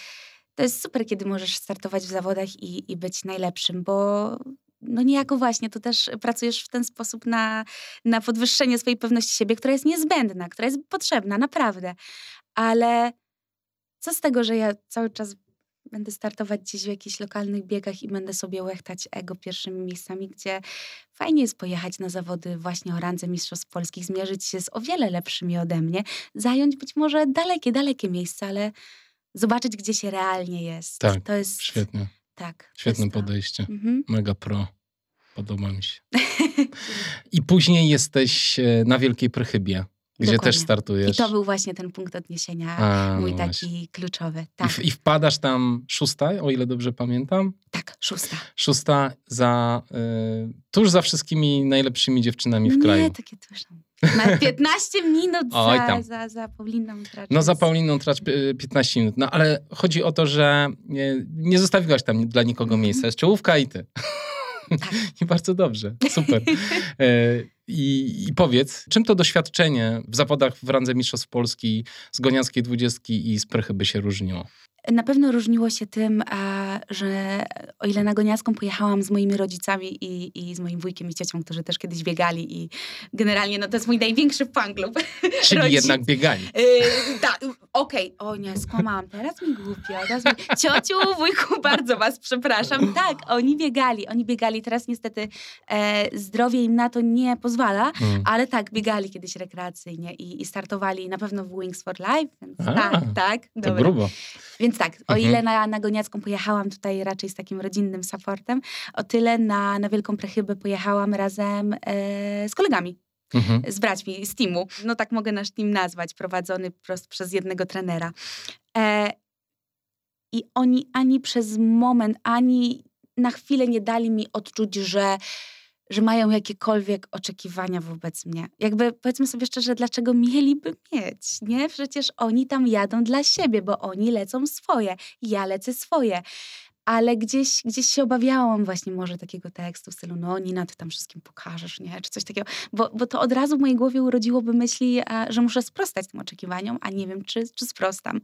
to jest super, kiedy możesz startować w zawodach i, i być najlepszym, bo no niejako właśnie to też pracujesz w ten sposób na, na podwyższenie swojej pewności siebie, która jest niezbędna, która jest potrzebna, naprawdę. Ale co z tego, że ja cały czas będę startować gdzieś w jakichś lokalnych biegach i będę sobie łechtać ego pierwszymi miejscami, gdzie fajnie jest pojechać na zawody właśnie o randze Mistrzostw Polskich, zmierzyć się z o wiele lepszymi ode mnie, zająć być może dalekie, dalekie miejsca, ale zobaczyć, gdzie się realnie jest. Tak, to jest Świetnie. Tak. Świetne jest to. podejście. Mhm. Mega pro. Podoba mi się. I później jesteś e, na Wielkiej Prychybie, gdzie Dokładnie. też startujesz. I to był właśnie ten punkt odniesienia, A, no mój taki właśnie. kluczowy. I, Tak, w- I wpadasz tam szósta, o ile dobrze pamiętam. tak, szósta. Szósta za, y, tuż za wszystkimi najlepszymi dziewczynami w no kraju. Nie, takie tuż. Na 15 minut Oj, za, tam. za, za Pauliną Traczys. No za Pauliną tracz y, 15 minut. No ale chodzi o to, że nie, nie zostawiłaś tam dla nikogo Mhm. miejsca. Jest czołówka i ty. Tak. I bardzo dobrze. Super. E, I, I powiedz, czym to doświadczenie w zawodach w randze Mistrzostw Polski z Goniackiej Dwudziestki i z Prychyby się różniło? Na pewno różniło się tym, a, że o ile na Goniaską pojechałam z moimi rodzicami i, i z moim wujkiem i ciocią, którzy też kiedyś biegali i generalnie no, to jest mój największy fan klub. Czyli Rodzic- jednak biegali. Yy, da, Okej, o nie, skłamałam, teraz mi głupio. Teraz mi... Ciociu, wujku, bardzo was przepraszam. Tak, oni biegali, oni biegali. Teraz niestety e, zdrowie im na to nie pozwala, Mm. ale tak, biegali kiedyś rekreacyjnie i, i startowali na pewno w Wings for Life, więc A, tak, tak. To dobra. grubo. Więc tak, o Mhm. ile na, na Goniacką pojechałam tutaj raczej z takim rodzinnym supportem, o tyle na, na Wielką Prechybę pojechałam razem e, z kolegami, Mhm. z braćmi z teamu. No tak mogę nasz team nazwać, prowadzony prost przez jednego trenera. E, I oni ani przez moment, ani na chwilę nie dali mi odczuć, że, że mają jakiekolwiek oczekiwania wobec mnie. Jakby powiedzmy sobie szczerze, dlaczego mieliby mieć, nie? Przecież oni tam jadą dla siebie, bo oni lecą swoje, ja lecę swoje. Ale gdzieś, gdzieś się obawiałam właśnie może takiego tekstu w stylu, no Nina, ty tam wszystkim pokażesz, nie? Czy coś takiego. Bo, bo to od razu w mojej głowie urodziłoby myśli, a, że muszę sprostać tym oczekiwaniom, a nie wiem, czy, czy sprostam.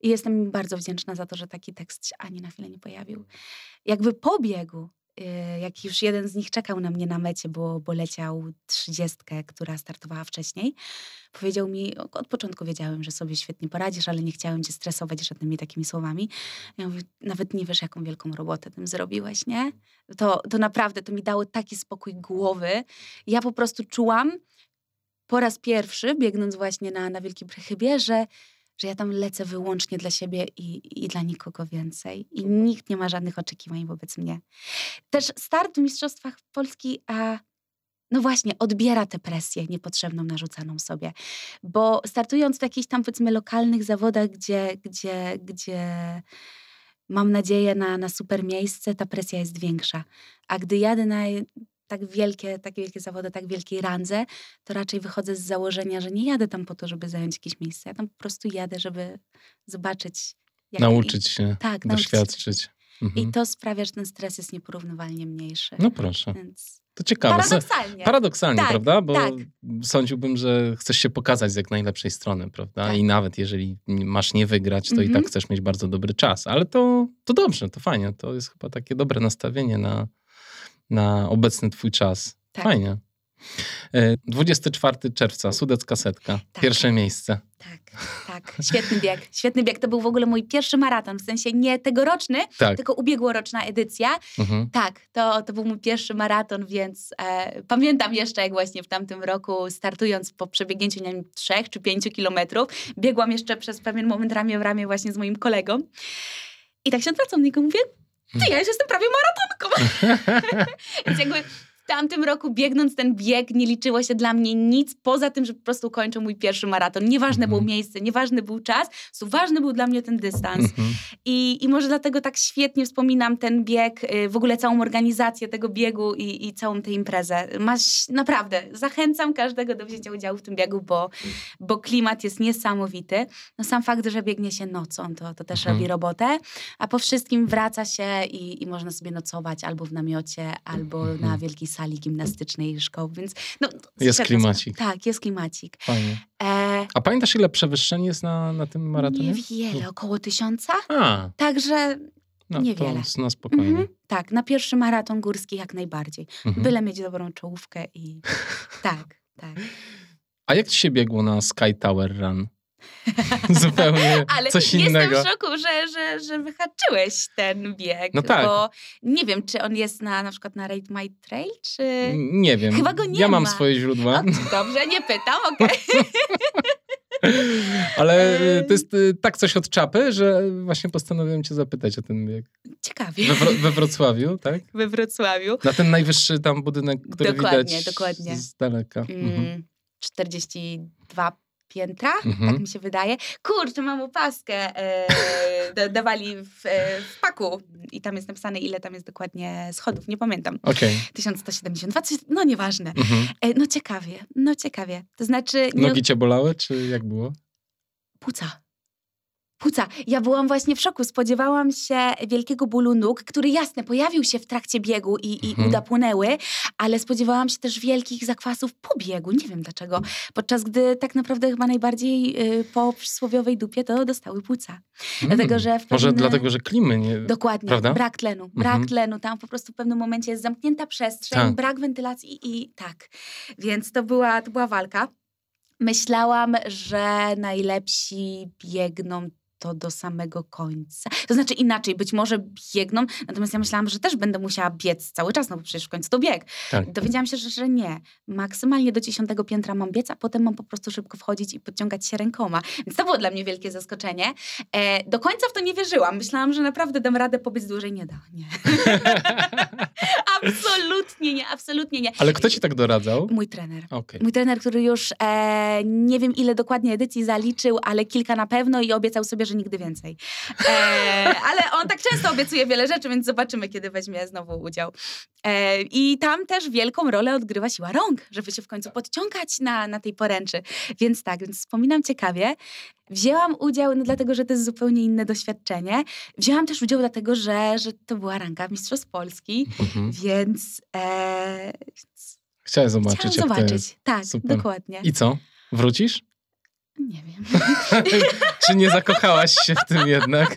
I jestem bardzo wdzięczna za to, że taki tekst się ani na chwilę nie pojawił. Jakby po biegu, y, jak już jeden z nich czekał na mnie na mecie, bo, bo leciał trzydziestkę, która startowała wcześniej, powiedział mi, od początku wiedziałem, że sobie świetnie poradzisz, ale nie chciałem cię stresować żadnymi takimi słowami. Ja mówię, nawet nie wiesz, jaką wielką robotę tym zrobiłeś, nie? To, to naprawdę, to mi dało taki spokój głowy. Ja po prostu czułam po raz pierwszy, biegnąc właśnie na, na Wielkim Przechybie, że, że ja tam lecę wyłącznie dla siebie i, i dla nikogo więcej. I nikt nie ma żadnych oczekiwań wobec mnie. Też start w Mistrzostwach Polski, a no właśnie, odbiera tę presję niepotrzebną narzucaną sobie. Bo startując w jakichś tam powiedzmy lokalnych zawodach, gdzie, gdzie, gdzie mam nadzieję na, na super miejsce, ta presja jest większa. A gdy jadę na tak wielkie, tak wielkie zawody, tak wielkiej randze, to raczej wychodzę z założenia, że nie jadę tam po to, żeby zająć jakieś miejsce. Ja tam po prostu jadę, żeby zobaczyć. Jak Nauczyć się, tak, doświadczyć. Mhm. I to sprawia, że ten stres jest nieporównywalnie mniejszy. No proszę, Więc to ciekawe. paradoksalnie. Paradoksalnie, Tak, prawda? Bo tak. sądziłbym, że chcesz się pokazać z jak najlepszej strony, prawda? Tak. I nawet jeżeli masz nie wygrać, to i Mhm. tak chcesz mieć bardzo dobry czas. Ale to, to dobrze, to fajnie. To jest chyba takie dobre nastawienie na, na obecny twój czas. Tak. Fajnie. E, 24 czerwca, Sudecka Setka, Tak. pierwsze miejsce. Tak, tak. Świetny bieg. Świetny bieg. To był w ogóle mój pierwszy maraton. W sensie nie tegoroczny, Tak. tylko ubiegłoroczna edycja. Mhm. Tak, to, to był mój pierwszy maraton, więc e, pamiętam jeszcze, jak właśnie w tamtym roku, startując po przebiegnięciu, nie wiem, trzech czy pięciu kilometrów, biegłam jeszcze przez pewien moment ramię w ramię właśnie z moim kolegą. I tak się odwracam do niego mówię, ty, ja już jestem prawie maratonką. więc jakby tamtym roku biegnąc ten bieg nie liczyło się dla mnie nic poza tym, że po prostu kończę mój pierwszy maraton. Nieważne było Mhm. miejsce, nieważny był czas, po ważny był dla mnie ten dystans. Mhm. I, I może dlatego tak świetnie wspominam ten bieg, y, w ogóle całą organizację tego biegu i, i całą tę imprezę. Masz, naprawdę, zachęcam każdego do wzięcia udziału w tym biegu, bo, bo klimat jest niesamowity. No sam fakt, że biegnie się nocą, to, to też Mhm. robi robotę, a po wszystkim wraca się i, i można sobie nocować albo w namiocie, albo Mhm. na wielkiej sali gimnastycznej szkoły, więc no, Jest klimacik. Tak, jest klimacik. Fajnie. E, A pamiętasz, ile przewyższeń jest na, na tym maratonie? niewiele, około tysiąca. A, Także no Niewiele. to na spokojnie. Mhm, tak, na pierwszy maraton górski jak najbardziej. Mhm. Byle mieć dobrą czołówkę i tak, tak. A jak ci się biegło na Sky Tower Run? Zupełnie Ale coś jestem innego. w szoku, że, że, że wyhaczyłeś ten bieg. No tak. Bo nie wiem, czy on jest na, na przykład na Raid My Trail, czy... Nie wiem. Chyba go nie ja mam ma. swoje źródła, O, dobrze, nie pytam, okej. ale y, to jest y, tak coś od czapy, że właśnie postanowiłem cię zapytać o ten bieg. Ciekawie. We, Wro- we Wrocławiu, tak? We Wrocławiu. Na ten najwyższy tam budynek, który Dokładnie, widać dokładnie. z daleka. Mhm. Mm, 42 piętra, Mhm. tak mi się wydaje. Kurczę, mam opaskę. E, da, dawali w, e, w paku i tam jest napisane, ile tam jest dokładnie schodów. Nie pamiętam. Okej. 1172, coś, no nieważne. Mhm. E, no ciekawie, no ciekawie. To znaczy, nie, Nogi cię bolały, czy jak było? płuca. Płuca. Ja byłam właśnie w szoku. Spodziewałam się wielkiego bólu nóg, który jasne, pojawił się w trakcie biegu i, i Mhm. uda płynęły, ale spodziewałam się też wielkich zakwasów po biegu. Nie wiem dlaczego. Podczas gdy tak naprawdę chyba najbardziej y, po przysłowiowej dupie to dostały płuca. Dlatego, Mm. że w Może pewne- dlatego, że klimy nie... Dokładnie, Prawda? brak tlenu. Brak Mhm. tlenu. Tam po prostu w pewnym momencie jest zamknięta przestrzeń, Tak. brak wentylacji i tak. Więc to była, to była walka. Myślałam, że najlepsi biegną to do samego końca. To znaczy inaczej, być może biegną, natomiast ja myślałam, że też będę musiała biec cały czas, no bo przecież w końcu to bieg. Tak. Dowiedziałam się, że, że nie. Maksymalnie do dziesiątego piętra mam biec, a potem mam po prostu szybko wchodzić i podciągać się rękoma. Więc to było dla mnie wielkie zaskoczenie. E, do końca w to nie wierzyłam. Myślałam, że naprawdę dam radę pobiec dłużej. Nie da, nie. absolutnie nie, absolutnie nie. Ale kto ci tak doradzał? Mój trener. Okej. Mój trener, który już e, nie wiem ile dokładnie edycji zaliczył, ale kilka na pewno i obiecał sobie, że nigdy więcej. E, ale on tak często obiecuje wiele rzeczy, więc zobaczymy, kiedy weźmie znowu udział. E, I tam też wielką rolę odgrywa siła rąk, żeby się w końcu podciągać na, na tej poręczy. Więc tak, więc wspominam ciekawie. Wzięłam udział no, dlatego, że to jest zupełnie inne doświadczenie. Wzięłam też udział dlatego, że, że to była ranka Mistrzostw Polski, Mhm. więc, e, Chciałem zobaczyć, chciałam jak to zobaczyć. Tak, Super. dokładnie. I co? Wrócisz? Nie wiem. Czy nie zakochałaś się w tym jednak?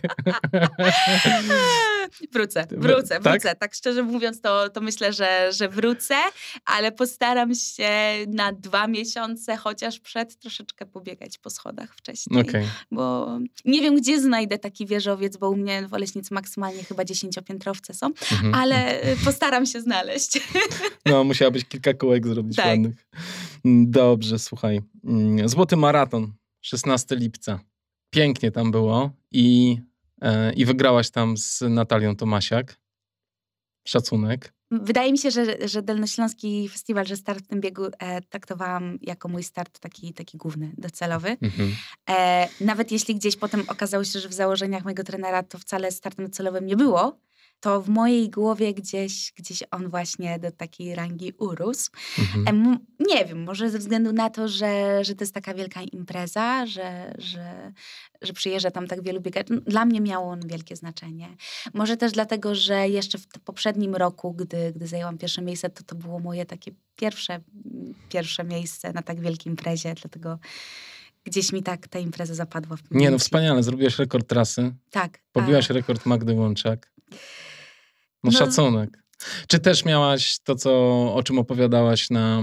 Wrócę, wrócę, tak? wrócę. Tak szczerze mówiąc, to, to myślę, że, że wrócę, ale postaram się na dwa miesiące chociaż przed troszeczkę pobiegać po schodach wcześniej. Okej. Bo nie wiem, gdzie znajdę taki wieżowiec, bo u mnie w Oleśnicy maksymalnie chyba dziesięciopiętrowce są, Mhm. ale y, postaram się znaleźć. No, musiałabyś kilka kółek zrobić Tak. ładnych. Mm, Dobrze, słuchaj. Mm, Złoty maraton, 16 lipca. Pięknie tam było i, i wygrałaś tam z Natalią Tomasiak. Szacunek. Wydaje mi się, że, że Dolnośląski Festiwal, że start w tym biegu e, traktowałam jako mój start taki, taki główny, docelowy. Mhm. E, nawet jeśli gdzieś potem okazało się, że w założeniach mojego trenera to wcale startem docelowym nie było, to w mojej głowie gdzieś, gdzieś on właśnie do takiej rangi urósł. Mhm. Nie wiem, może ze względu na to, że, że to jest taka wielka impreza, że, że, że przyjeżdża tam tak wielu biegaczy. No, Dla mnie miało on wielkie znaczenie. Może też dlatego, że jeszcze w poprzednim roku, gdy, gdy zajęłam pierwsze miejsce, to to było moje takie pierwsze, pierwsze miejsce na tak wielkiej imprezie, dlatego gdzieś mi tak ta impreza zapadła w Nie no, pamięci. wspaniale. Zrobiłaś rekord trasy. Tak. Pobiłaś a- rekord Magdy Łączak. No, No. szacunek. Czy też miałaś to, co, o czym opowiadałaś na,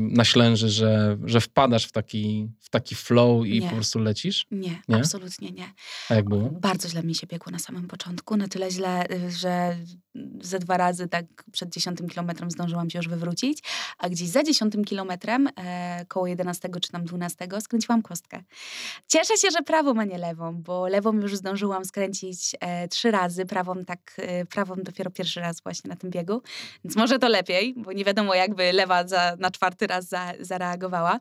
na Ślęży, że, że wpadasz w taki, w taki flow i Nie. po prostu lecisz? Nie, Nie? absolutnie nie. A jak było? Bardzo źle mi się biegło na samym początku. Na tyle źle, że ze dwa razy tak przed dziesiątym kilometrem zdążyłam się już wywrócić, a gdzieś za dziesiątym kilometrem, e, koło jedenastego czy tam dwunastego, skręciłam kostkę. Cieszę się, że prawą, a nie lewą, bo lewą już zdążyłam skręcić e, trzy razy, prawą tak, e, prawą dopiero pierwszy raz właśnie na tym tym biegu, więc może to lepiej, bo nie wiadomo, jakby lewa za, na czwarty raz za, zareagowała.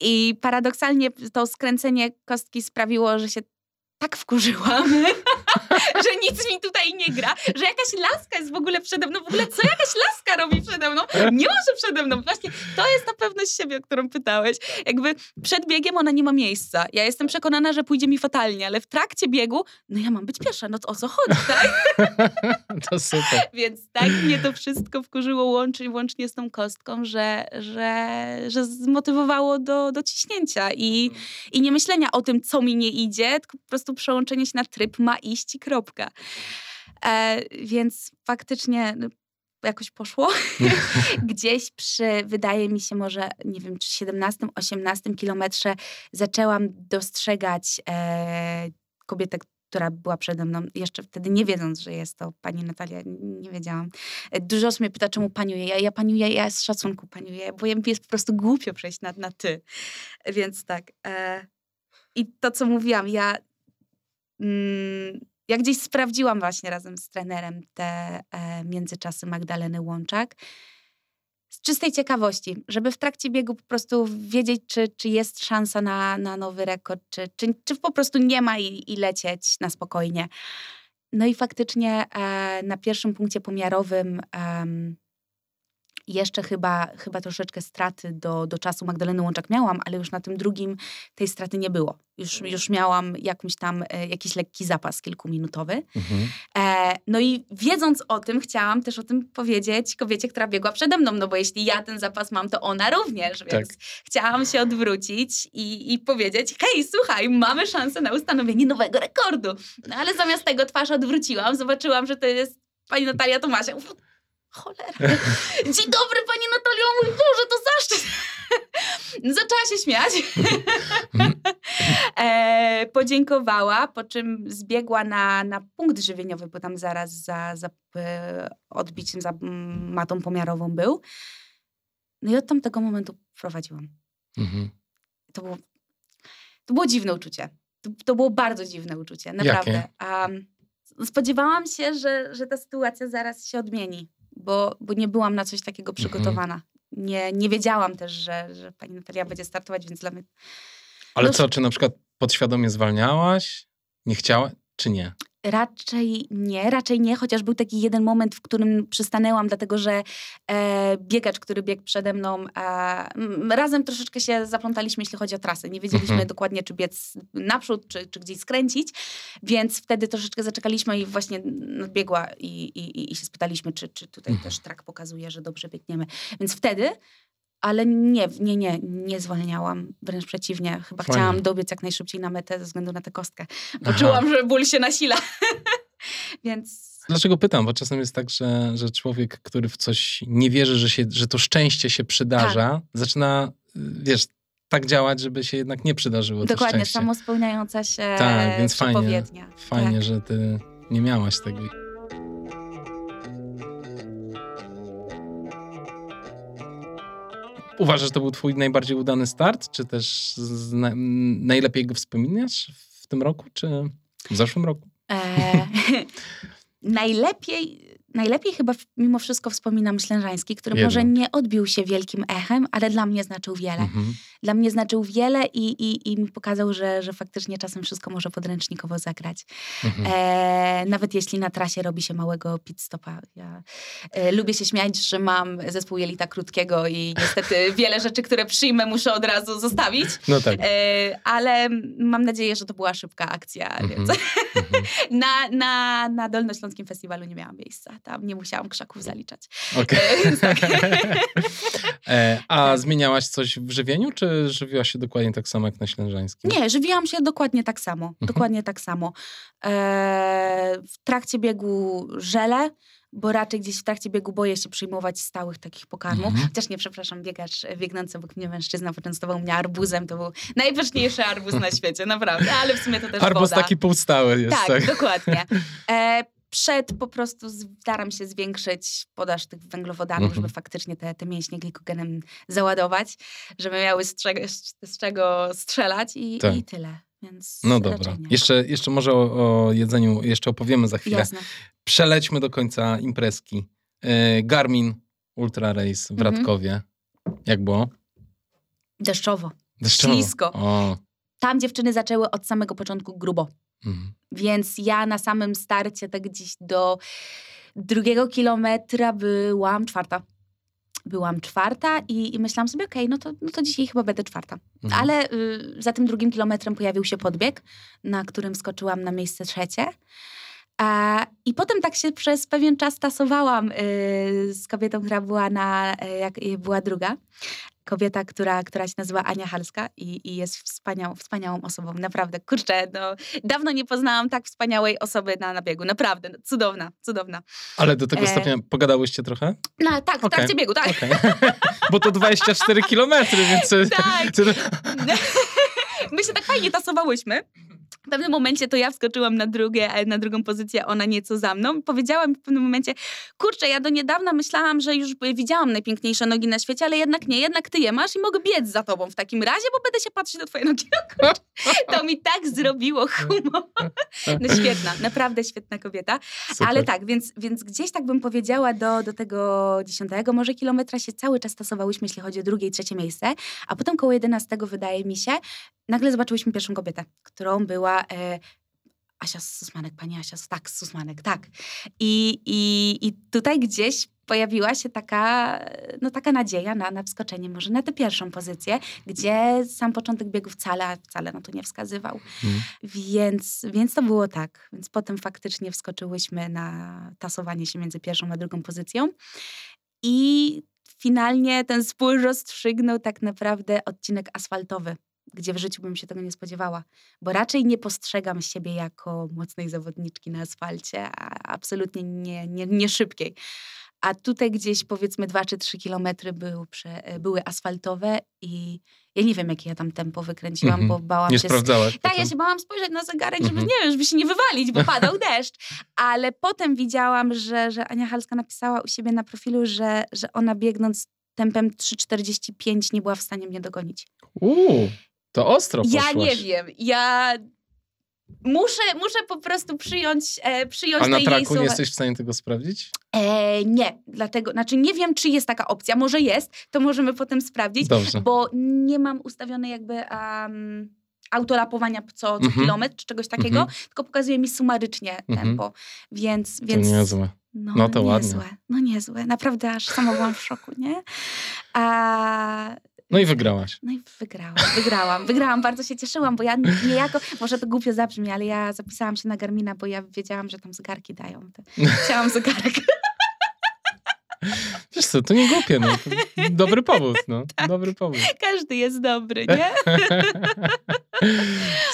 I paradoksalnie to skręcenie kostki sprawiło, że się tak wkurzyłam, że nic mi tutaj nie gra, że jakaś laska jest w ogóle przede mną. W ogóle co jakaś laska robi przede mną? Nie może przede mną. Właśnie to jest na pewność siebie, o którą pytałeś. Jakby przed biegiem ona nie ma miejsca. Ja jestem przekonana, że pójdzie mi fatalnie, ale w trakcie biegu, no ja mam być pierwsza, no to o co chodzi, tak? to super. Więc tak mnie to wszystko wkurzyło łącznie, łącznie z tą kostką, że, że, że zmotywowało do, do ciśnięcia i, i nie myślenia o tym, co mi nie idzie, tylko po prostu przełączenie się na tryb ma iść i kropka. E, więc faktycznie no, jakoś poszło. Gdzieś przy, wydaje mi się, może, nie wiem, czy 17, 18 kilometrze zaczęłam dostrzegać e, kobietę, która była przede mną, jeszcze wtedy nie wiedząc, że jest to pani Natalia, nie wiedziałam. E, dużo osób mnie pyta, czemu paniuję. Ja, ja paniuję, ja z szacunku paniuję, bo mi jest po prostu głupio przejść na, na ty. Więc tak. E, I to, co mówiłam, ja mm, ja gdzieś sprawdziłam właśnie razem z trenerem te e, międzyczasy Magdaleny Łączak. Z czystej ciekawości, żeby w trakcie biegu po prostu wiedzieć, czy, czy jest szansa na, na nowy rekord, czy, czy, czy po prostu nie ma i, i lecieć na spokojnie. No i faktycznie e, na pierwszym punkcie pomiarowym jeszcze chyba, chyba troszeczkę straty do, do czasu Magdaleny Łączak miałam, ale już na tym drugim tej straty nie było. Już, mhm. już miałam jakimś tam, e, jakiś lekki zapas kilkuminutowy. Mhm. E, no i wiedząc o tym, chciałam też o tym powiedzieć kobiecie, która biegła przede mną, no bo jeśli ja ten zapas mam, to ona również, tak. więc chciałam się odwrócić i, i powiedzieć, hej, słuchaj, mamy szansę na ustanowienie nowego rekordu. No ale zamiast tego twarz odwróciłam, zobaczyłam, że to jest pani Natalia Tomasiak Cholera. Dzień dobry, pani Natalio, mój Boże, to zaszczyt. Zaczęła się śmiać. e, podziękowała, po czym zbiegła na, na punkt żywieniowy, bo tam zaraz za, za e, odbiciem, za matą pomiarową był. No i od tamtego momentu prowadziłam. Mhm. To, było, to było dziwne uczucie. To, to było bardzo dziwne uczucie, naprawdę. Um, spodziewałam się, że, że ta sytuacja zaraz się odmieni bo, bo nie byłam na coś takiego mhm. przygotowana. Mhm. Nie, nie wiedziałam też, że, że pani Natalia będzie startować, więc dla mnie... Ale no, co, czy na przykład podświadomie zwalniałaś? Nie chciała, czy nie? Raczej nie, raczej nie, chociaż był taki jeden moment, w którym przystanęłam, dlatego że e, biegacz, który biegł przede mną, e, razem troszeczkę się zaplątaliśmy, jeśli chodzi o trasę. Nie wiedzieliśmy mhm. dokładnie, czy biec naprzód, czy, czy gdzieś skręcić, więc wtedy troszeczkę zaczekaliśmy i właśnie nadbiegła i, i, i się spytaliśmy, czy, czy tutaj mhm. też trak pokazuje, że dobrze biegniemy. Więc wtedy ale nie, nie, nie, nie zwalniałam. Wręcz przeciwnie. Chyba chciałam dobiec jak najszybciej na metę ze względu na tę kostkę. Poczułam, że ból się nasila. Więc... Dlaczego pytam? Bo czasem jest tak, że, że człowiek, który w coś nie wierzy, że, się, że to szczęście się przydarza, tak. zaczyna, wiesz, tak działać, żeby się jednak nie przydarzyło Dokładnie, to samo spełniająca się Tak, więc fajnie, fajnie tak. że ty nie miałaś tego. Uważasz, że to był twój najbardziej udany start? Czy też na, najlepiej go wspominasz w tym roku, czy w zeszłym roku? E, najlepiej najlepiej chyba mimo wszystko wspominam Ślężański, który Jedno. może nie odbił się wielkim echem, ale dla mnie znaczył wiele. Mhm. Dla mnie znaczył wiele i, i, i mi pokazał, że, że faktycznie czasem wszystko może podręcznikowo zagrać. Mhm. E, nawet jeśli na trasie robi się małego pit stopa. Ja e, lubię się śmiać, że mam zespół jelita krótkiego i niestety wiele rzeczy, które przyjmę, muszę od razu zostawić. No tak. E, ale mam nadzieję, że to była szybka akcja, mhm. więc mhm. na, na, na Dolnośląskim Festiwalu nie miałam miejsca tam nie musiałam krzaków zaliczać. Okay. E, tak. e, a tak. zmieniałaś coś w żywieniu, czy żywiłaś się dokładnie tak samo jak na Ślężańskim? Nie, żywiłam się dokładnie tak samo. Mhm. Dokładnie tak samo. E, w trakcie biegu żele, bo raczej gdzieś w trakcie biegu boję się przyjmować stałych takich pokarmów. Mhm. Chociaż nie, przepraszam, biegacz biegnący obok mnie mężczyzna poczęstował mnie arbuzem. To był najważniejszy arbuz na świecie, naprawdę, ale w sumie to też Arbuz woda. taki półstały jest. Tak, tak. dokładnie. E, przed po prostu staram się zwiększyć podaż tych węglowodanów, mhm. żeby faktycznie te, te mięśnie glikogenem załadować, żeby miały z czego, z czego strzelać i, tak. i tyle. Więc no dobra. Jeszcze, jeszcze może o, o, jedzeniu jeszcze opowiemy za chwilę. Jasne. Przelećmy do końca imprezki. E, Garmin Ultra Race w Mhm. Radkowie. Jak było? Deszczowo. Deszczowo. Ślisko. O. Tam dziewczyny zaczęły od samego początku grubo. Mhm. Więc ja na samym starcie, tak gdzieś do drugiego kilometra byłam czwarta. Byłam czwarta i, i myślałam sobie, okej, no, to, no to dzisiaj chyba będę czwarta. Mhm. Ale y, za tym drugim kilometrem pojawił się podbieg, na którym skoczyłam na miejsce trzecie. I potem tak się przez pewien czas tasowałam y, z kobietą, która była na, y, jak y, była druga. Kobieta, która, która się nazywa Ania Halska i, i jest wspaniałą, wspaniałą osobą. Naprawdę, kurczę, no, dawno nie poznałam tak wspaniałej osoby na, na biegu. Naprawdę, no, cudowna, cudowna. Ale do tego E. stopnia pogadałyście trochę? No tak, w Okej. trakcie biegu, tak. Okej. Bo to 24 kilometry, więc... e, Tak. My się tak fajnie tasowałyśmy. W pewnym momencie to ja wskoczyłam na, drugie, e, na drugą pozycję, ona nieco za mną. Powiedziałam mi w pewnym momencie, kurczę, ja do niedawna myślałam, że już widziałam najpiękniejsze nogi na świecie, ale jednak nie, jednak ty je masz i mogę biec za tobą w takim razie, bo będę się patrzeć na twoje nogi. To mi tak zrobiło humor. No świetna, naprawdę świetna kobieta. Super. Ale tak, więc, więc gdzieś tak bym powiedziała do, do tego dziesiątego może kilometra się cały czas tasowałyśmy, jeśli chodzi o drugie i trzecie miejsce, a potem koło jedenastego wydaje mi się, nagle zobaczyłyśmy pierwszą kobietę, którą była e, Asia Susmanek, pani Asia, tak, Susmanek, tak. I, i, I tutaj gdzieś pojawiła się taka, no taka nadzieja na, na wskoczenie może na tę pierwszą pozycję, gdzie sam początek biegu wcale, wcale na to nie wskazywał. Mhm. Więc, więc to było tak. Więc potem faktycznie wskoczyłyśmy na tasowanie się między pierwszą a drugą pozycją. I finalnie ten spór rozstrzygnął tak naprawdę odcinek asfaltowy, gdzie w życiu bym się tego nie spodziewała. Bo raczej nie postrzegam siebie jako mocnej zawodniczki na asfalcie, a absolutnie nie, nie, nie szybkiej. A tutaj gdzieś powiedzmy dwa czy trzy kilometry był, prze, były asfaltowe i ja nie wiem, jakie ja tam tempo wykręciłam, Mhm. bo bałam Nie się... sprawdzałaś Tak, ja się bałam spojrzeć na zegarek, żeby, Mhm. nie wiem, żeby się nie wywalić, bo padał deszcz. Ale potem widziałam, że, że Ania Halska napisała u siebie na profilu, że, że ona biegnąc tempem 3,45 nie była w stanie mnie dogonić. Uuu, to ostro Ja poszłaś. nie wiem, ja muszę, muszę po prostu przyjąć, e, przyjąć A na traku słowa. nie jesteś w stanie tego sprawdzić? E, nie, dlatego, znaczy nie wiem, czy jest taka opcja, może jest, to możemy potem sprawdzić, Dobrze. bo nie mam ustawionej jakby um, autolapowania co, co Mhm. kilometr czy czegoś takiego, Mhm. tylko pokazuje mi sumarycznie Mhm. tempo, więc... To więc niezłe. no, No to ładnie. niezłe, No niezłe, naprawdę aż sama byłam w szoku, nie? A, No i wygrałaś. no i wygrałam, wygrałam, wygrałam, bardzo się cieszyłam, bo ja niejako, może to głupio zabrzmi, ale ja zapisałam się na Garmina, bo ja wiedziałam, że tam zegarki dają. Chciałam zegarek. Wiesz co, to nie głupie, no. Dobry powód, no. Tak. Dobry powód. Każdy jest dobry, nie?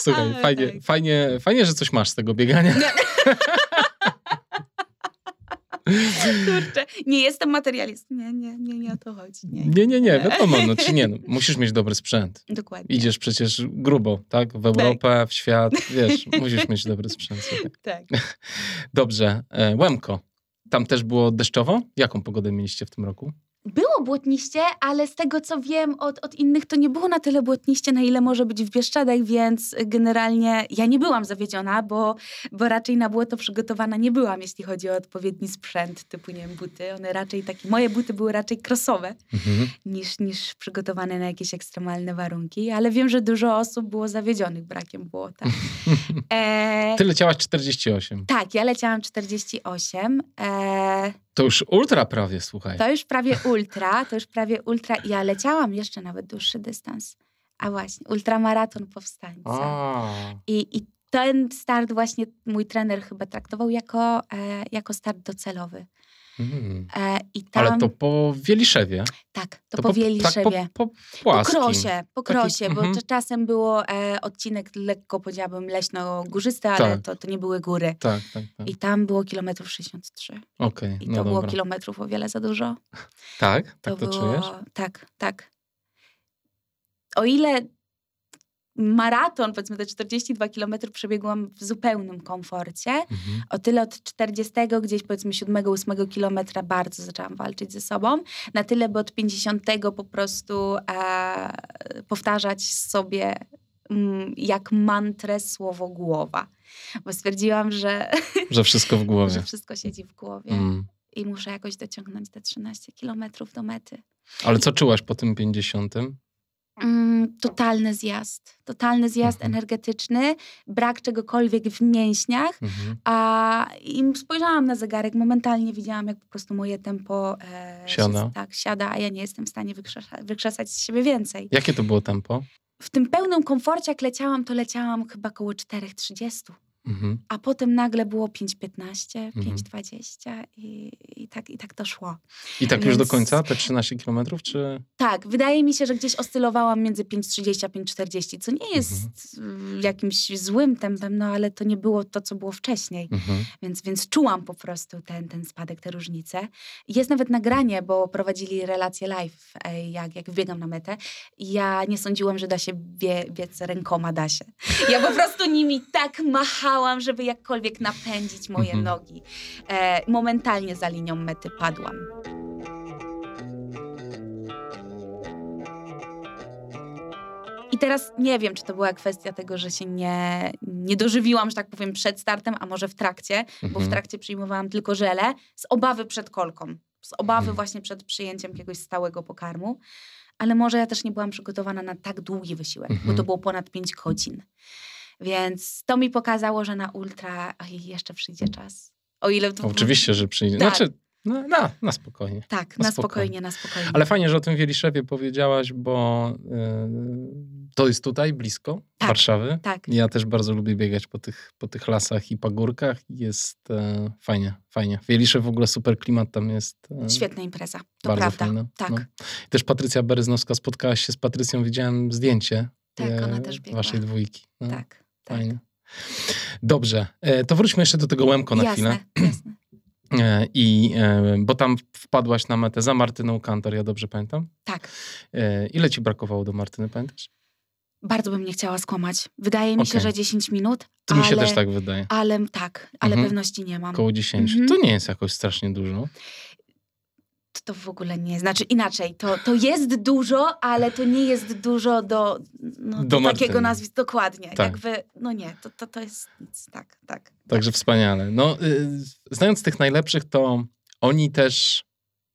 Słuchaj, Ale fajnie, tak. fajnie, fajnie, że coś masz z tego biegania. Kurczę, nie jestem materialistą. Nie, nie, nie, nie o to chodzi. Nie, Nie, nie, nie, wiadomo, no czy nie, no, musisz mieć dobry sprzęt. Dokładnie. Idziesz przecież grubo, tak? W Europę, w świat, wiesz, musisz mieć dobry sprzęt. Słuchaj. Tak. Dobrze, e, Łemko. Tam też było deszczowo? Jaką pogodę mieliście w tym roku? Było błotniście, ale z tego co wiem od, od innych, to nie było na tyle błotniście, na ile może być w Bieszczadach, więc generalnie ja nie byłam zawiedziona, bo, bo raczej na błoto przygotowana nie byłam, jeśli chodzi o odpowiedni sprzęt, typu, nie wiem, buty. One raczej takie, moje buty były raczej crossowe Mhm. niż, niż przygotowane na jakieś ekstremalne warunki, ale wiem, że dużo osób było zawiedzionych brakiem błota. E, Ty leciałaś 48. tak, ja leciałam 48. E, To już ultra prawie, słuchaj. To już prawie ultra, to już prawie ultra. Ja leciałam jeszcze nawet dłuższy dystans. A właśnie, ultramaraton powstańca. A. I, I ten start właśnie mój trener chyba traktował jako, e, jako start docelowy. E, I tam, Ale to po Wieliszewie. tak, to, po Wieliszewie. Tak, po, po po krosie, po Taki- krosie, bo mhm. cz- czasem było e, odcinek lekko, powiedziałabym, leśno-górzysty, ale Tak. to, to nie były góry. Tak, tak, tak. I tam było kilometrów 63. Okej, I no to było dobra. kilometrów o wiele za dużo. Tak? Tak To to, było, czujesz? Tak, tak. O ile maraton, powiedzmy te 42 km przebiegłam w zupełnym komforcie, Mhm. o tyle od 40 gdzieś powiedzmy 7-8 kilometra bardzo zaczęłam walczyć ze sobą, na tyle, by od 50 po prostu e, powtarzać sobie mm, jak mantrę słowo głowa. Bo stwierdziłam, że, Że wszystko w głowie. że wszystko siedzi w głowie. Mm. i muszę jakoś dociągnąć te 13 kilometrów do mety. Ale co czułaś po tym 50? Mm, totalny zjazd. Totalny zjazd Mhm. energetyczny, brak czegokolwiek w mięśniach. Mhm. A i spojrzałam na zegarek, momentalnie widziałam, jak po prostu moje tempo e, Siada. Się, tak, siada, a ja nie jestem w stanie wykrzesa- wykrzesać z siebie więcej. Jakie to było tempo? W tym pełnym komforcie, jak leciałam, to leciałam chyba koło 4,30. Mhm. A potem nagle było 5,15, Mhm. 5,20 i, i, tak, i tak to szło. I tak już do Więc- końca, te 13 kilometrów, czy... Tak, wydaje mi się, że gdzieś oscylowałam między 5,30 a 5,40, co nie jest Mhm. y, jakimś złym tempem, no ale to nie było to, co było wcześniej. Mhm. Więc, więc czułam po prostu ten, ten spadek, te różnice. Jest nawet nagranie, bo prowadzili relacje live, e, jak, jak biegam na metę. Ja nie sądziłam, że da się bie, biec rękoma, da się. Ja po prostu nimi tak machałam, żeby jakkolwiek napędzić moje Mhm. nogi. E, momentalnie za linią mety padłam. I teraz nie wiem, czy to była kwestia tego, że się nie, nie dożywiłam, że tak powiem, przed startem, a może w trakcie, bo w Mhm. trakcie przyjmowałam tylko żele z obawy przed kolką, z obawy Mhm. właśnie przed przyjęciem jakiegoś stałego pokarmu. Ale może ja też nie byłam przygotowana na tak długi wysiłek, bo Mhm. to było ponad 5 godzin. Więc to mi pokazało, że na ultra oj, jeszcze przyjdzie czas. O ile to. Oczywiście, że przyjdzie. Tak. Znaczy, no, na, na spokojnie. Tak, Na na spokojnie. spokojnie, na spokojnie. Ale fajnie, że o tym Wieliszewie powiedziałaś, bo y, to jest tutaj, blisko Tak. Warszawy. Tak. Ja też bardzo lubię biegać po tych, po tych lasach i pagórkach. Jest e, fajnie, fajnie. Wieliszew w ogóle super klimat tam jest. E, Świetna impreza, to bardzo prawda. fajna. Tak, No. Też Patrycja Bereznowska, spotkałaś się z Patrycją, widziałem zdjęcie tak, e, ona też biegła. waszej dwójki. No, tak. Fajnie. Dobrze, e, to wróćmy jeszcze do tego Łemko na chwilę. jasne, jasne. E, I, e, bo tam wpadłaś na metę za Martyną Kantor, ja dobrze pamiętam. Tak. Ile ci brakowało do Martyny, pamiętasz? Bardzo bym nie chciała skłamać. Wydaje mi się, Okej. że 10 minut. To ale, mi się też tak wydaje. Ale tak, ale Mhm. pewności nie mam. Około 10. Mhm. To nie jest jakoś strasznie dużo. To, w ogóle nie. Znaczy inaczej, to, to jest dużo, ale to nie jest dużo do, no, Do do, takiego nazwiska. Dokładnie. Tak. Jakby, no nie, to, to, to jest nic. Tak, tak. Także wspaniale. No, y, znając tych najlepszych, to oni też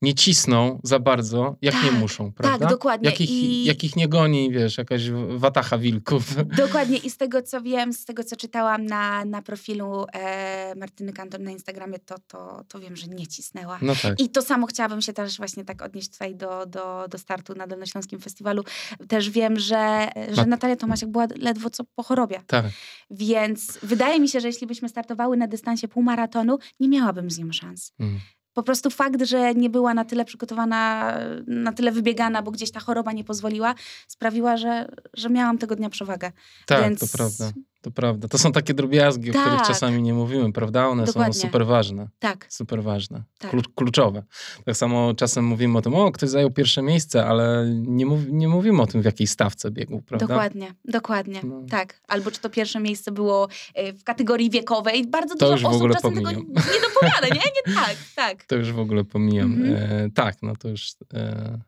nie cisną za bardzo, jak nie Tak, muszą, prawda? dokładnie. Jak ich, I- jak ich nie goni, wiesz, jakaś watacha wilków. Dokładnie i z tego co wiem, z tego co czytałam na, na profilu e, Martyny Kantor na Instagramie, to, to, to wiem, że nie cisnęła. No tak. I to samo chciałabym się też właśnie tak odnieść tutaj do, do, do startu na Dolnośląskim Festiwalu. Też wiem, że, że Ma- Natalia Tomasiak była ledwo co po chorobie. Tak. Więc wydaje mi się, że jeśli byśmy startowały na dystansie półmaratonu, nie miałabym z nią szans. Mm. Po prostu fakt, że nie była na tyle przygotowana, na tyle wybiegana, bo gdzieś ta choroba nie pozwoliła, sprawiła, że, że miałam tego dnia przewagę. Tak, Więc- to prawda. To prawda. To są takie drobiazgi, o których Tak. czasami nie mówimy, prawda? One Dokładnie. są super ważne. Tak, Super ważne. Tak. Klu- kluczowe. Tak samo czasem mówimy o tym, o, ktoś zajął pierwsze miejsce, ale nie, mów, nie mówimy o tym, w jakiej stawce biegł, prawda? dokładnie, dokładnie. No. Tak. Albo czy to pierwsze miejsce było e, w kategorii wiekowej. Bardzo To dużo osób ogóle czasem tego pomijam. nie dopowiada, nie? nie? Tak, tak. To już w ogóle pomijam. Mhm. E, tak, no to już. E,